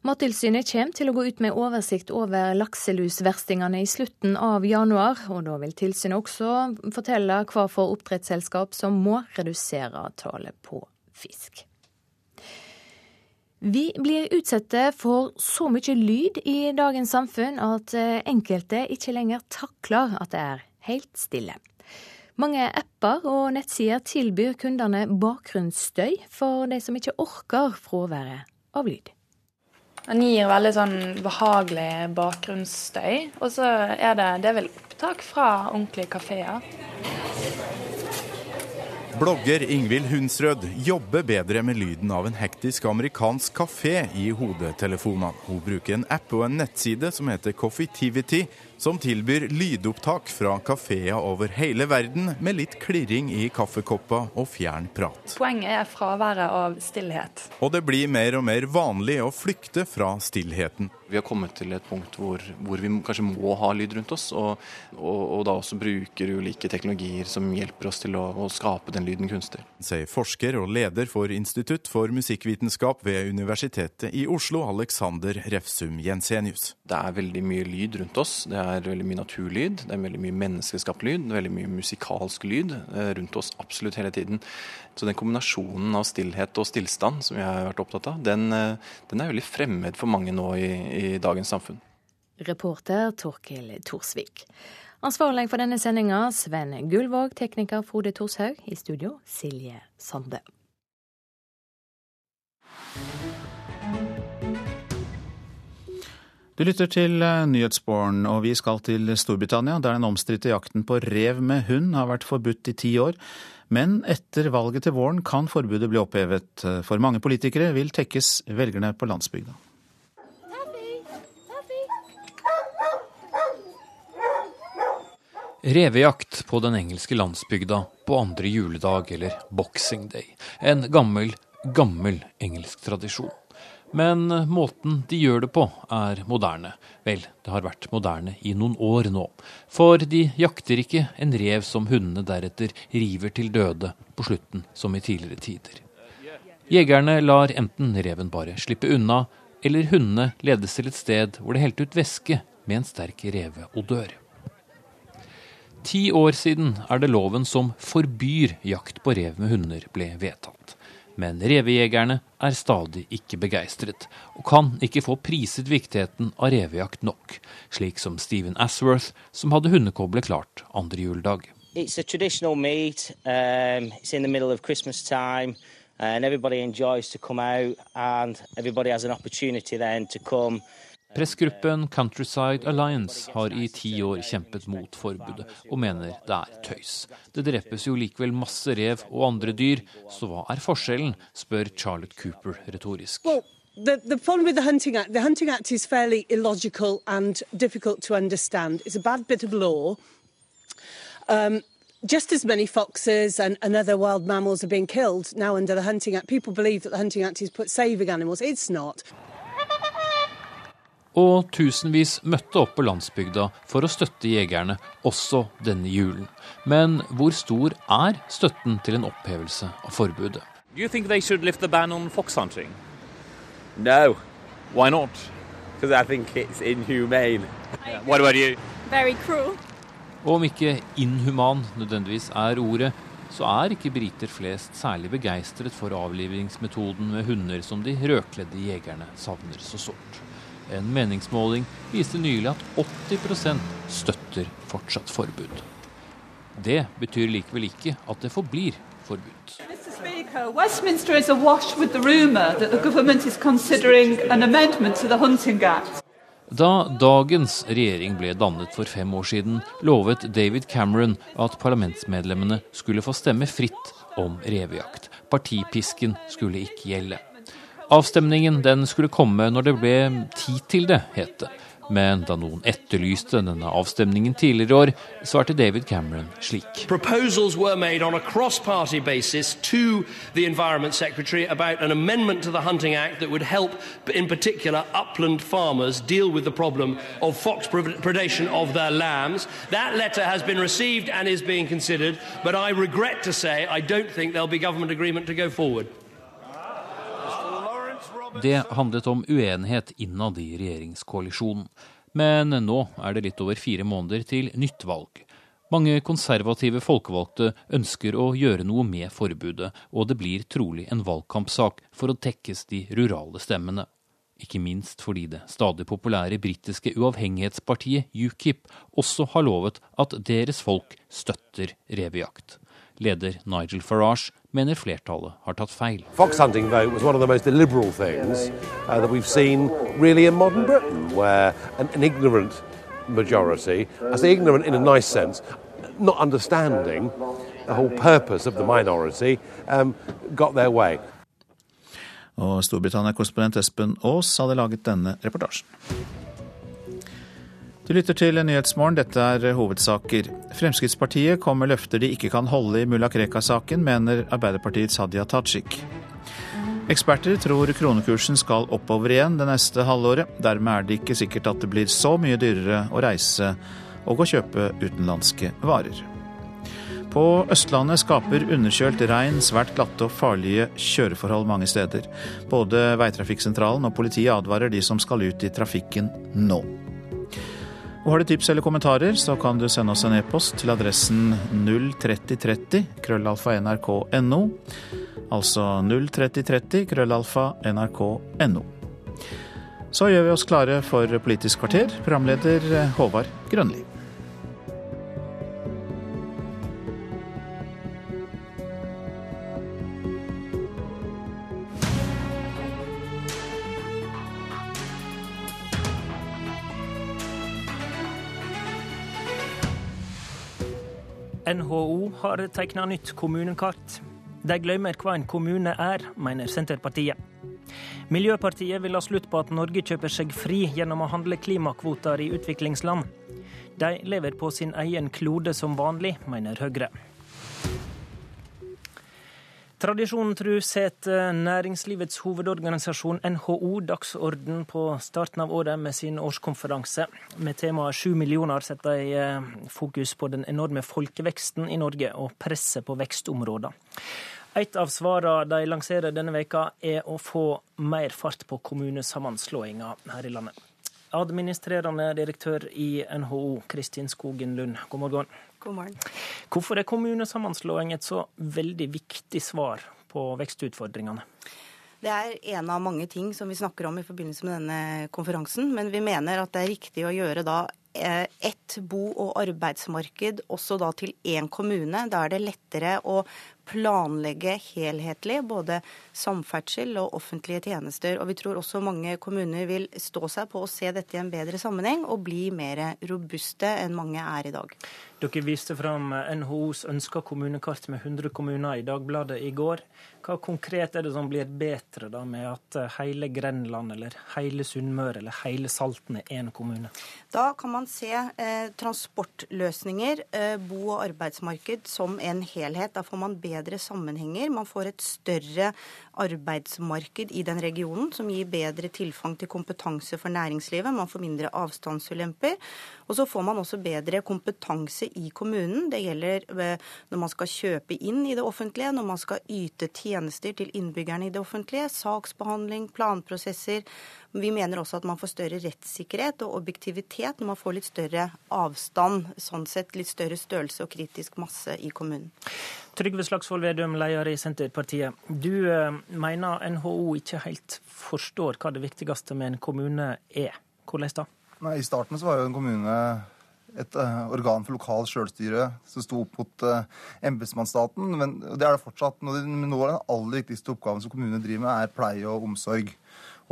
Mattilsynet kommer til å gå ut med oversikt over lakselusverstingene i slutten av januar, og da vil tilsynet også fortelle hva for oppdrettsselskap som må redusere tallet på fisk. Vi blir utsatte for så mye lyd i dagens samfunn at eh, enkelte ikke lenger takler at det er helt stille. Mange apper og nettsider tilbyr kundene bakgrunnsstøy for de som ikke orker fraværet av lyd. Den gir veldig sånn behagelig bakgrunnsstøy. Og så er det, det er vel opptak fra ordentlige kafeer. Blogger Ingvild Hunsrød jobber bedre med lyden av en hektisk amerikansk kafé i hodetelefonene. Hun bruker en app og en nettside som heter Coffeetivity, som tilbyr lydopptak fra kafeer over hele verden, med litt klirring i kaffekoppa og fjern prat. Poenget er fraværet av stillhet. Og det blir mer og mer vanlig å flykte fra stillheten. Vi har kommet til et punkt hvor, hvor vi kanskje må ha lyd rundt oss, og, og, og, da også bruker ulike teknologier som hjelper oss til å, å skape den lyden kunstig. Sier forsker og leder for Institutt for musikkvitenskap ved Universitetet i Oslo, Alexander Refsum Jensenius. Det er veldig mye lyd rundt oss. Det er veldig mye naturlyd, det er veldig mye menneskeskapt lyd, er veldig mye musikalsk lyd eh, rundt oss absolutt hele tiden. Så den kombinasjonen av stillhet og stillstand som jeg har vært opptatt av, den, eh, den er veldig fremmed for mange nå i, i dagens samfunn. Reporter Torkil Thorsvik. Ansvarlig for denne sendinga Sven Gullvåg, tekniker Frode Thorshaug. I studio Silje Sande. Du lytter til eh, Nyhetsborn, og vi skal til Storbritannia, der den omstridte jakten på rev med hund har vært forbudt i ti år. Men etter valget til våren kan forbudet bli opphevet. For mange politikere vil tekkes velgerne på landsbygda. Revejakt på den engelske landsbygda på andre juledag eller boxing day. En gammel, gammel engelsk tradisjon. Men måten de gjør det på, er moderne. Vel, det har vært moderne i noen år nå. For de jakter ikke en rev som hundene deretter river til døde på slutten, som i tidligere tider. Jegerne lar enten reven bare slippe unna, eller hundene ledes til et sted hvor det helte ut væske med en sterk reveodør. Ti år siden er det loven som forbyr jakt på rev med hunder, ble vedtatt. Men revejegerne er stadig ikke begeistret, og kan ikke få priset viktigheten av revejakt nok, slik som Stephen Asworth, som hadde hundekoble klart andre juledag. It's a traditional meet. Um, it's in the middle of Christmas time, and everybody enjoys to come out, and everybody has an opportunity then to come Pressgruppen Countryside Alliance har i ti år kjempet mot forbudet, og mener det er tøys. Det drepes jo likevel masse rev og andre dyr, så hva er forskjellen, spør Charlotte Cooper retorisk. Well. The, the problem with the Hunting Act, the Hunting Act is fairly illogical and difficult to understand. Bit of law. Um, just as many foxes and, and, other wild mammals are being killed now under the Hunting Act. People believe that the Hunting Act is put saving animals. It's not. Og tusenvis møtte opp på landsbygda for å støtte jegerne også denne julen. Men hvor stor er støtten til en opphevelse av forbudet? Do you think they should lift the ban on fox hunting? No. Why not? Because I think it's inhumane. Yeah. What about you? Very cruel. Og om ikke inhuman nødvendigvis er ordet, så er ikke briter flest særlig begeistret for avlivingsmetoden med hunder som de rødkledde jegerne savner så sårt. En meningsmåling viste nylig at 80% støtter fortsatt forbud. Det betyr likevel ikke at det forblir forbudt. Westminster is awash with the rumour that the government is considering an amendment to the Hunting Act. Da dagens regjering ble dannet for fem år siden, lovet David Cameron at parlamentsmedlemmene skulle få stemme fritt om revejakt. Partipisken skulle ikke gjelde. Avstemningen den skulle komme når det ble tid til det, het det. Men da noen etterlyste denne avstemningen tidligere i år, svarte David Cameron slik. Lambs. That letter has been received and is being considered, but I regret to say I don't think there'll be government agreement to go forward. Det handlet om uenighet innad i regjeringskoalisjonen. Men nå er det litt over fire måneder til nytt valg. Mange konservative folkevalgte ønsker å gjøre noe med forbudet, og det blir trolig en valgkampsak for å tekkes de rurale stemmene. Ikke minst fordi det stadig populære britiske uavhengighetspartiet UKIP også har lovet at deres folk støtter revejakt. Leder Nigel Farage mener flertallet har tatt feil. Fox hunting vote was one of the most illiberal things uh, that we've seen really in modern Britain, where an, an ignorant majority, I say ignorant in a nice sense, not understanding the whole purpose of the minority, um, got their way. Og Storbritannia-korrespondent Espen Aas hadde laget denne reportasjen. Du lytter til Nyhetsmorgen, dette er hovedsaker. Fremskrittspartiet kom med løfter de ikke kan holde i mulla Krekar-saken, mener Arbeiderpartiets Hadia Tajik. Eksperter tror kronekursen skal oppover igjen det neste halvåret. Dermed er det ikke sikkert at det blir så mye dyrere å reise og å kjøpe utenlandske varer. På Østlandet skaper underkjølt regn svært glatte og farlige kjøreforhold mange steder. Både Veitrafikksentralen og politiet advarer de som skal ut i trafikken nå. Og Har du tips eller kommentarer, så kan du sende oss en e-post til adressen 03030 krøllalfa nrk.no. Altså 03030 krøllalfa nrk.no. Så gjør vi oss klare for Politisk kvarter, programleder Håvard Grønli. NHO har tegna nytt kommunekart. De glemmer hva en kommune er, mener Senterpartiet. Miljøpartiet vil ha slutt på at Norge kjøper seg fri gjennom å handle klimakvoter i utviklingsland. De lever på sin egen klode som vanlig, mener Høyre. Tradisjonen tru setter næringslivets hovedorganisasjon NHO dagsorden på starten av året med sin årskonferanse. Med temaet sju millioner setter de eh, fokus på den enorme folkeveksten i Norge og presset på vekstområder. Et av svarene de lanserer denne veka er å få mer fart på kommunesammenslåinga her i landet. Administrerende direktør i NHO, Kristin Skogen Lund, god morgen. God morgen. Hvorfor er kommunesammenslåing et så veldig viktig svar på vekstutfordringene? Det er en av mange ting som vi snakker om i forbindelse med denne konferansen. Men vi mener at det er riktig å gjøre da eh, ett bo- og arbeidsmarked også da til én kommune. Da er det lettere å planlegge helhetlig både samferdsel og offentlige tjenester. Og vi tror også mange kommuner vil stå seg på å se dette i en bedre sammenheng og bli mer robuste enn mange er i dag. Dere viste fram NHOs ønska kommunekart med 100 kommuner i Dagbladet i går. Hva konkret er det som blir bedre da med at hele Grenland eller hele Sunnmøre eller hele Salten er én kommune? Da kan man se eh, transportløsninger, eh, bo- og arbeidsmarked som en helhet. Da får man bedre sammenhenger. Man får et større arbeidsmarked i den regionen, som gir bedre tilfang til kompetanse for næringslivet. Man får mindre avstandsulemper. Og så får man også bedre kompetanse i kommunen. Det gjelder eh, når man skal kjøpe inn i det offentlige, når man skal yte tjenester til innbyggerne i det offentlige, saksbehandling, planprosesser. Vi mener også at man får større rettssikkerhet og objektivitet når man får litt større avstand, sånn sett litt større størrelse og kritisk masse i kommunen. Trygve Slagsvold Vedum, leder i Senterpartiet. Du eh, mener NHO ikke helt forstår hva det viktigste med en kommune er. Hvordan da? Nei, I starten så var jo en kommune et uh, organ for lokal sjølstyre som sto opp mot uh, embetsmannsstaten. Men det er det fortsatt. Nå, nå er den aller viktigste oppgaven som kommunene driver med, er pleie og omsorg.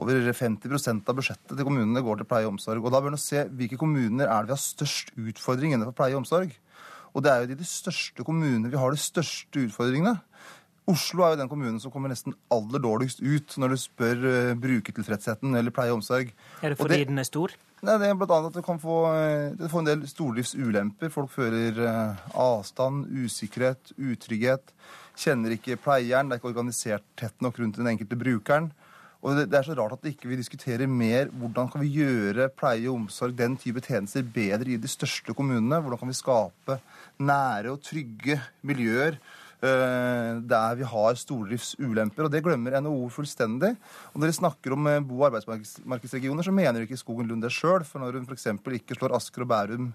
Over 50% av budsjettet til kommunene går til pleie og omsorg. Og da bør man se hvilke kommuner er det vi har størst utfordring innenfor pleie og omsorg. Og det er jo de, de største kommunene vi har de største utfordringene. Oslo er jo den kommunen som kommer nesten aller dårligst ut når du spør uh, brukertilfredsheten eller pleie og omsorg. Er det fordi det, den er stor? Nei, det er blant annet at du kan få, du får en del storlivsulemper. Folk føler uh, avstand, usikkerhet, utrygghet. Kjenner ikke pleieren. Det er ikke organisert tett nok rundt den enkelte brukeren. Og det, det er så rart at vi ikke diskuterer mer hvordan kan vi gjøre pleie og omsorg, den type tjenester, bedre i de største kommunene. Hvordan kan vi skape nære og trygge miljøer eh, der vi har stordriftsulemper. og Det glemmer NHO fullstendig. Og Når de snakker om eh, bo- og arbeidsmarkedsregioner, så mener ikke Skogen Lund det sjøl. For når hun f.eks. ikke slår Asker og Bærum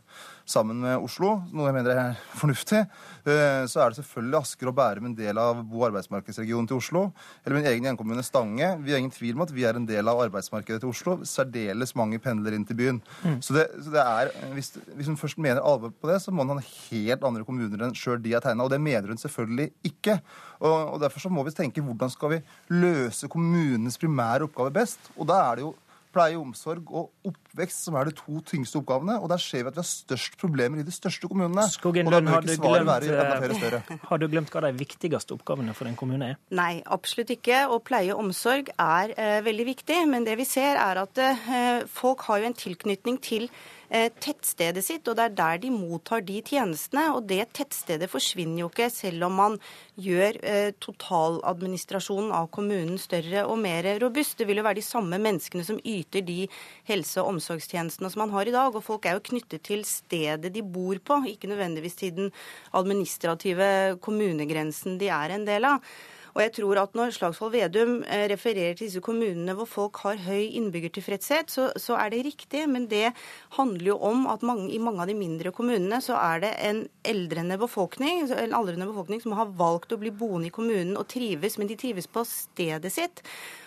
sammen med Oslo, noe jeg mener er *laughs* fornuftig, eh, så er det selvfølgelig Asker og Bærum en del av bo- og arbeidsmarkedsregionen til Oslo. Eller min egen hjemkommune Stange. Vi har ingen tvil om at vi er en del av arbeidsmarkedet til Oslo. Særdeles mange pendler inn til byen. Mm. Så, det, så det er, hvis, hvis hun først mener alvor på det, så må hun ha helt andre kommuner enn sjøl de har tegna. Og det mener hun selvfølgelig ikke. Og, og Derfor så må vi tenke hvordan skal vi løse kommunenes primære oppgave best. Og da er det jo pleie, omsorg og oppvekst som er de to tyngste oppgavene. Og der ser vi at vi har størst problemer i de største kommunene. Skogen, og da har bør du, ikke svaret glemt, være enda flere større. eh, *laughs* har du glemt hva de viktigste oppgavene for en kommune er? Nei, absolutt ikke. Og pleie og omsorg er eh, veldig viktig. Men det vi ser er at eh, folk har jo en tilknytning til eh, tettstedet sitt, og det er der de mottar de tjenestene. Og det tettstedet forsvinner jo ikke selv om man gjør eh, totaladministrasjonen av kommunen større og mer robust. Det vil jo være de samme menneskene som yter de helse- og omsorgstjenestene som man har i dag. Og folk er jo knyttet til stedet de bor på, ikke nødvendigvis til den administrative kommunegrensen de er en del av. Og jeg tror at Når Slagsvold Vedum eh, refererer til disse kommunene hvor folk har høy innbyggertilfredshet, så, så er det riktig. Men det handler jo om at mange, i mange av de mindre kommunene så er det en eldrende befolkning, en aldrende befolkning som har valgt å bli boende i kommunen og trives, men de trives på stedet sitt.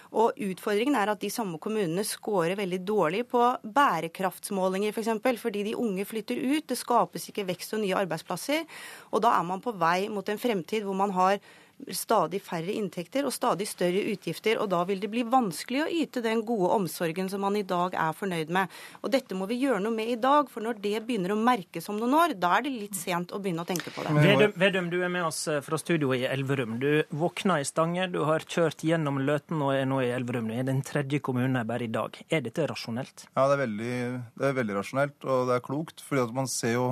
Og Utfordringen er at de samme kommunene scorer veldig dårlig på bærekraftsmålinger f.eks. For eksempel, fordi de unge flytter ut. Det skapes ikke vekst og nye arbeidsplasser. Og da er man på vei mot en fremtid hvor man har stadig færre inntekter og stadig større utgifter. Og da vil det bli vanskelig å yte den gode omsorgen som man i dag er fornøyd med. Og dette må vi gjøre noe med i dag, for når det begynner å merkes om noen år, da er det litt sent å begynne å tenke på det. Vedum, Vedum, du er med oss eh, fra studio i Elverum. Du våkna i Stange, du har kjørt gjennom Løten og er nå i Elverum. Du er den tredje kommunen bare i dag. Er dette rasjonelt? Ja, det er veldig, det er veldig rasjonelt, og det er klokt. fordi at man ser jo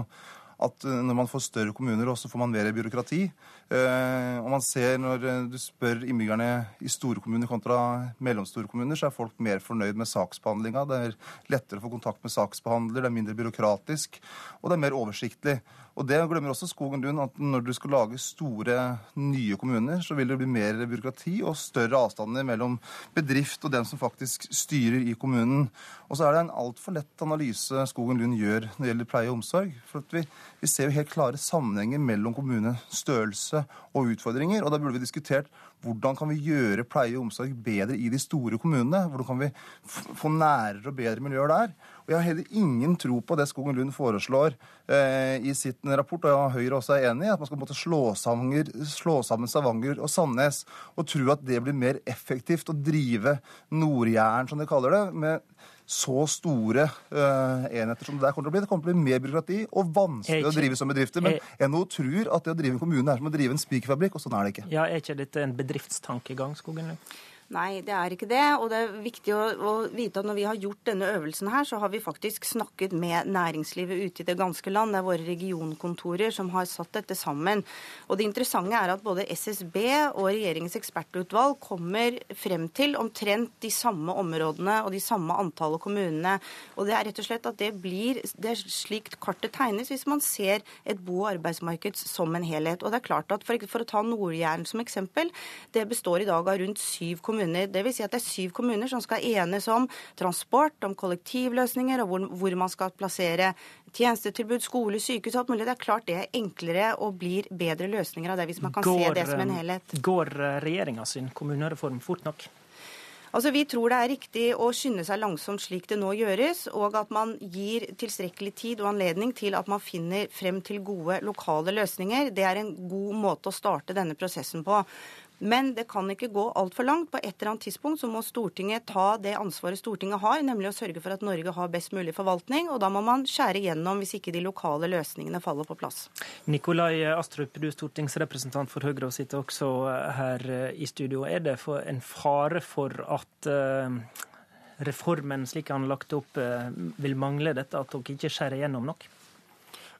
at eh, når man får større kommuner, også får man mer byråkrati. Eh, og man ser når eh, du spør innbyggerne i store kommuner kontra mellomstore kommuner, så er folk mer fornøyd med saksbehandlinga. Det er lettere å få kontakt med saksbehandler, det er mindre byråkratisk, og det er mer oversiktlig. Og det glemmer også Skogen Lund, at når du skal lage store, nye kommuner, så vil det bli mer byråkrati og større avstander mellom bedrift og dem som faktisk styrer i kommunen. Og så er det en altfor lett analyse Skogen Lund gjør når det gjelder pleie og omsorg. For vi, vi ser jo helt klare sammenhenger mellom kommunestørrelse og utfordringer. Og da burde vi diskutert hvordan kan vi gjøre pleie og omsorg bedre i de store kommunene? Hvordan kan vi få nærere og bedre miljøer der? Og Jeg har heller ingen tro på det Skogen Lund foreslår eh, i sitt rapport, og Høyre også er enig i, at man skal måtte slå, Savanger, slå sammen Stavanger og Sandnes, og tro at det blir mer effektivt å drive Nord-Jæren, som de kaller det, med så store uh, enheter som det der kommer til å bli. Det kommer til å bli mer byråkrati og vanskelig å drive som bedrifter. Men jeg... NHO tror at det å drive en kommune er som å drive en spikerfabrikk, og sånn er det ikke. Ja, Er ikke dette en bedriftstankegang, Skogen? Nei, det er ikke det. Og det er viktig å, å vite at når vi har gjort denne øvelsen her, så har vi faktisk snakket med næringslivet ute i det ganske land. Det er våre regionkontorer som har satt dette sammen. Og det interessante er at både SSB og regjeringens ekspertutvalg kommer frem til omtrent de samme områdene og de samme antallet kommunene. Og det er rett og slett at det blir det er slik kartet tegnes hvis man ser et bo- og arbeidsmarked som en helhet. Og det er klart at for, for å ta Nord-Jæren som eksempel, det består i dag av rundt syv kommuner. Det vil si at det er syv kommuner som skal enes om transport, om kollektivløsninger og hvor, hvor man skal plassere tjenestetilbud, skole, sykehus og alt mulig. Det er klart det er enklere og blir bedre løsninger av det hvis man kan se det som en eh, helhet. Går regjeringa sin kommunereform fort nok? Altså, Vi tror det er riktig å skynde seg langsomt slik det nå gjøres, og at man gir tilstrekkelig tid og anledning til at man finner frem til gode lokale løsninger. Det er en god måte å starte denne prosessen på. Men det kan ikke gå altfor langt. På et eller annet tidspunkt så må Stortinget ta det ansvaret Stortinget har, nemlig å sørge for at Norge har best mulig forvaltning. Og da må man skjære gjennom hvis ikke de lokale løsningene faller på plass. Nikolai Astrup, du er stortingsrepresentant for Høyre og sitter også her i studio. Er det en fare for at uh, reformen slik han lagt opp, vil mangle dette, at dere ikke skjærer gjennom nok?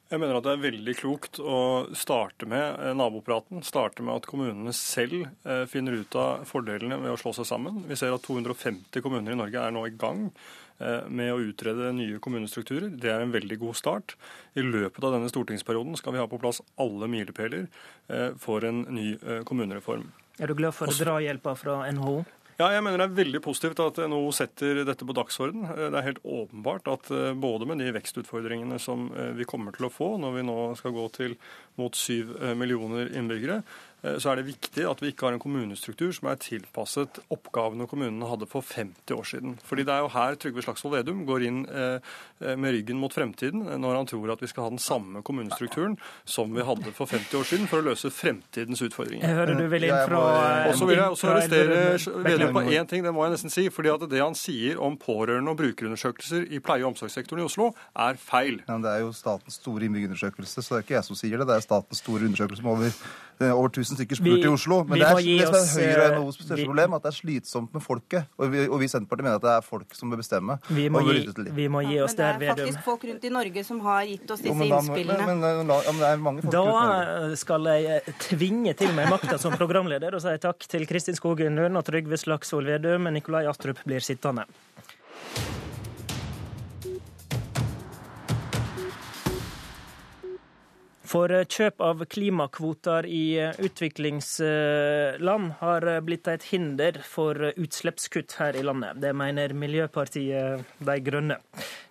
Jeg mener at det er veldig klokt å starte med eh, nabopraten. Starte med at kommunene selv eh, finner ut av fordelene ved å slå seg sammen. Vi ser at 250 kommuner i Norge er nå i gang eh, med å utrede nye kommunestrukturer. Det er en veldig god start. I løpet av denne stortingsperioden skal vi ha på plass alle milepæler for en ny kommunereform. Er du glad for drahjelpa fra NHO? Ja, jeg mener Det er veldig positivt at NHO setter dette på dagsorden. Det er helt åpenbart at både med de vekstutfordringene som vi kommer til å få når vi nå skal gå til mot syv millioner innbyggere, Eh, så er det viktig at vi ikke har en kommunestruktur som er tilpasset oppgavene kommunene hadde for 50 år siden. Fordi det er jo her Trygve Slagsvold Vedum går inn eh, eh, med ryggen mot fremtiden når han tror at vi skal ha den samme kommunestrukturen som vi hadde for 50 år siden for å løse fremtidens utfordringer. Jeg hører du vil inn fra Og så vil jeg også arrestere Vedum på én ting, det må jeg nesten si. fordi at det han sier om pårørende og brukerundersøkelser i pleie- og omsorgssektoren i Oslo, er feil. Ja, det er jo statens store innbyggerundersøkelse, så det er ikke jeg som sier det. Det er statens store undersøkelse med over over 1000 stykker spurt i Oslo. Men det er, det er Høyre og NHOs største problem, at det er slitsomt med folket. Og vi, og vi i Senterpartiet mener at det er folk som bør bestemme. Vi må, gi, vi må gi, oss der, Vedum. Men det er faktisk folk rundt i Norge som har gitt oss disse jo, innspillene. Men, men, men, det er mange folk da skal jeg eh, tvinge til meg makta som programleder og si takk til Kristin Skogen Lund og Trygve Slagsvold Vedum, men Nikolai Astrup blir sittende. For eh, kjøp av klimakvoter i eh, utviklingsland har eh, blitt et hinder for utslippskutt her i landet. Det mener Miljøpartiet De Grønne.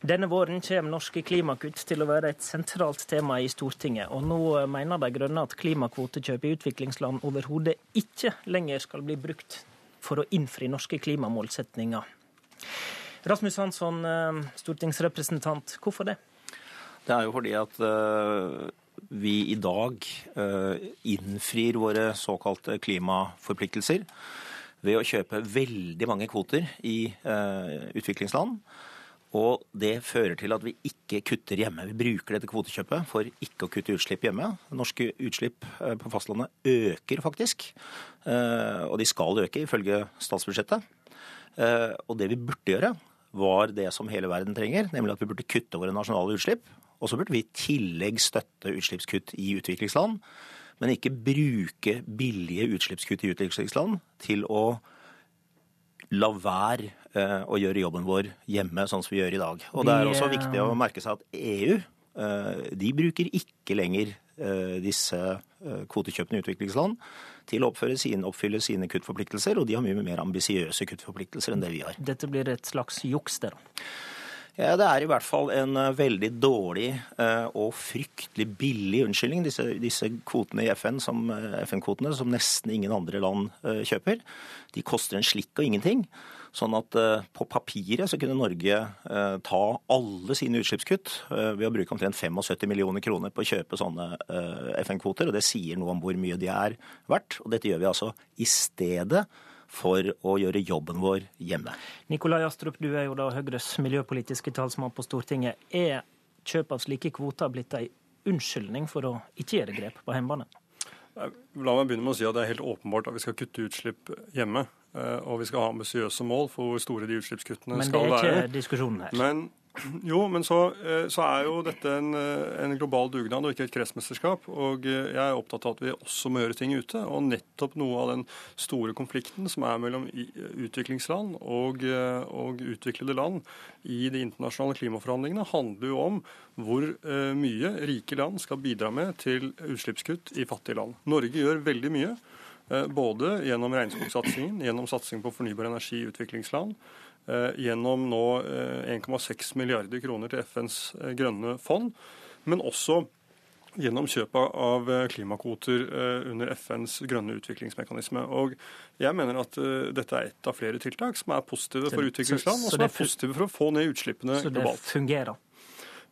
Denne våren kommer norske klimakutt til å være et sentralt tema i Stortinget. Og nå mener De Grønne at klimakvotekjøp i utviklingsland overhodet ikke lenger skal bli brukt for å innfri norske klimamålsetninger. Rasmus Hansson, stortingsrepresentant, hvorfor det? Det er jo fordi at vi i dag eh, innfrir våre såkalte klimaforpliktelser ved å kjøpe veldig mange kvoter i eh, utviklingsland. Og det fører til at vi ikke kutter hjemme. Vi bruker dette kvotekjøpet for ikke å kutte utslipp hjemme. Norske utslipp eh, på fastlandet øker faktisk. Og de skal øke ifølge statsbudsjettet. Og det vi burde gjøre, var det som hele verden trenger, nemlig at vi burde kutte våre nasjonale utslipp. Og så burde vi i tillegg støtte utslippskutt i utviklingsland, men ikke bruke billige utslippskutt i utviklingsland til å la være eh, å gjøre jobben vår hjemme, sånn som vi gjør i dag. Og det er også viktig å merke seg at EU de bruker ikke lenger eh, disse kvotekjøpene i utviklingsland til å sine, oppfylle sine kuttforpliktelser, og de har mye mer ambisiøse kuttforpliktelser enn det vi har. Dette blir et slags juks, det da? Ja, Det er i hvert fall en eh, veldig dårlig eh, og fryktelig billig unnskyldning, disse, disse kvotene i FN, som, eh, FN-kvotene, som nesten ingen andre land kjøper. De koster en slikk og ingenting. Sånn at på papiret så kunne Norge ta alle sine utslippskutt ved å bruke omtrent 75 millioner kroner på å kjøpe sånne FN-kvoter, og det sier noe om hvor mye de er verdt. Og dette gjør vi altså i stedet for å gjøre jobben vår hjemme. Nikolai Astrup, du er jo da Høyres miljøpolitiske talsmann på Stortinget. Er kjøp av slike kvoter blitt ei unnskyldning for å ikke gjøre grep på hjemmebane? La meg begynne med å si at det er helt åpenbart at vi skal kutte utslipp hjemme. Eh, og vi skal ha ambisiøse mål for hvor store de utslippskuttene skal være. Men det er ikke diskusjonen her. Men *clears throat* jo, men så, eh, så, er jo dette en, eh, en, global dugnad og ikke et kretsmesterskap. Og eh, jeg er opptatt av at vi også må gjøre ting ute. Og nettopp noe av den store konflikten som er mellom utviklingsland og, og utviklede land i de internasjonale klimaforhandlingene, handler jo om hvor mye rike land skal bidra med til utslippskutt i fattige land. Norge gjør veldig mye. Både gjennom regnskogsatsingen, gjennom satsing på fornybar energi i utviklingsland, gjennom nå 1,6 eh, milliarder kroner til FNs eh, grønne fond, men også gjennom kjøp av klimakvoter under FNs grønne utviklingsmekanisme. Og Jeg mener at dette er ett av flere tiltak som er positive for utviklingsland, og som er positive for å få ned utslippene globalt. Så det fungerer?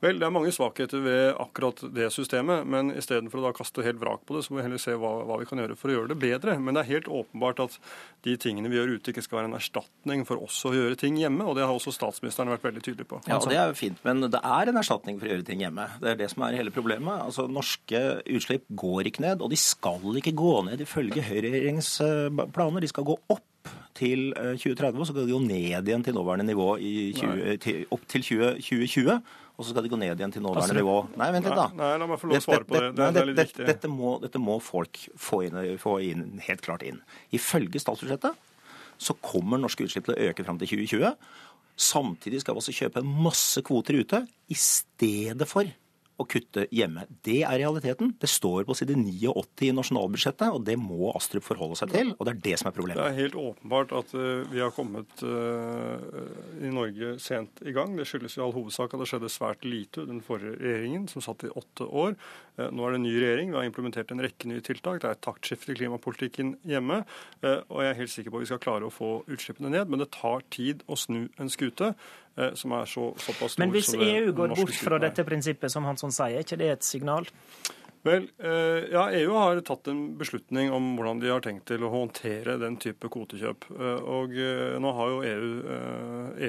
Vel, Det er mange svakheter ved akkurat det systemet, men istedenfor å da kaste helt vrak på det, så må vi heller se hva, hva, vi kan gjøre for å gjøre det bedre. Men det er helt åpenbart at de tingene vi gjør ute, ikke skal være en erstatning for oss å gjøre ting hjemme. Og det har også statsministeren vært veldig tydelig på. Ja, og Det er jo fint, men det er en erstatning for å gjøre ting hjemme. Det er det som er hele problemet. Altså, Norske utslipp går ikke ned, og de skal ikke gå ned ifølge høyreregjeringens planer. De skal gå opp til 2030, og så skal de jo ned igjen til nåværende nivå i 20, til, opp til 20, 2020 og så skal de gå ned igjen til nåværende nivå. Nei, vent litt, da. Nei, nei, la meg få lov å svare på det. Det, det det viktig. Dette må, dette må folk få inn, få inn, helt klart inn. Ifølge statsbudsjettet så kommer norske utslipp til å øke fram til 2020. Samtidig skal vi også kjøpe masse kvoter ute i stedet for å kutte hjemme. Det er realiteten. Det står på side 89 i nasjonalbudsjettet, og det må Astrup forholde seg til. Og det er det som er problemet. Det er helt åpenbart at uh, vi har kommet uh, i Norge sent i gang. Det skyldes i all hovedsak at det skjedde svært lite den forrige regjeringen, som satt i åtte år. Uh, nå er det en ny regjering. Vi har implementert en rekke nye tiltak. Det er et taktskifte i klimapolitikken hjemme. Og jeg er helt sikker på at vi skal klare å få utslippene ned, men det tar tid å snu en skute. Eh, som er så, såpass stor Men hvis EU går bort fra dette prinsippet, som Hansson sier, er ikke det et signal? Vel, eh, ja, EU har tatt en beslutning om hvordan de har tenkt til å håndtere den type kvotekjøp. Eh, og nå har jo EU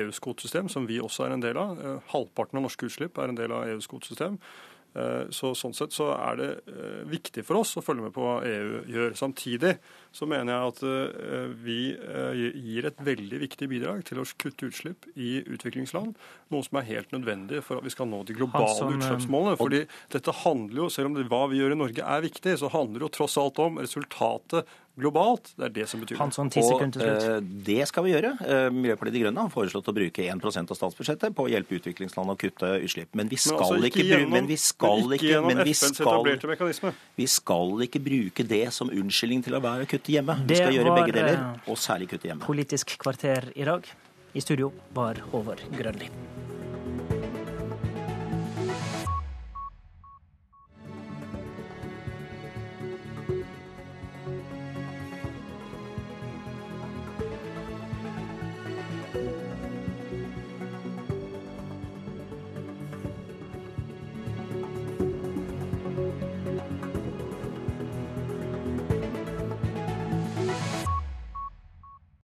EUs kvotesystem, som vi også er en del av. Halvparten av norske utslipp er en del av EUs kvotesystem. Så Sånn sett så er det viktig for oss å følge med på hva EU gjør. Samtidig så mener jeg at eh, vi eh, gir et veldig viktig bidrag til å kutte utslipp i utviklingsland. Noe som er helt nødvendig for at vi skal nå de globale eh, utslippsmålene. fordi dette handler jo, selv om det, hva vi gjør i Norge er viktig, så handler det jo tross alt om resultatet globalt. Det er det som betyr Hansson, og uh, det skal vi gjøre. Uh, Miljøpartiet De Grønne har foreslått å bruke 1% av statsbudsjettet på å hjelpe utviklingsland å kutte utslipp. Men vi skal, men altså ikke, ikke, gjennom, men vi skal, ikke, men vi skal, vi skal ikke bruke det som unnskyldning til å være kutte kutte hjemme. Vi skal gjøre begge deler, og særlig kutte hjemme. Politisk kvarter i dag. I studio var Håvard Grønli.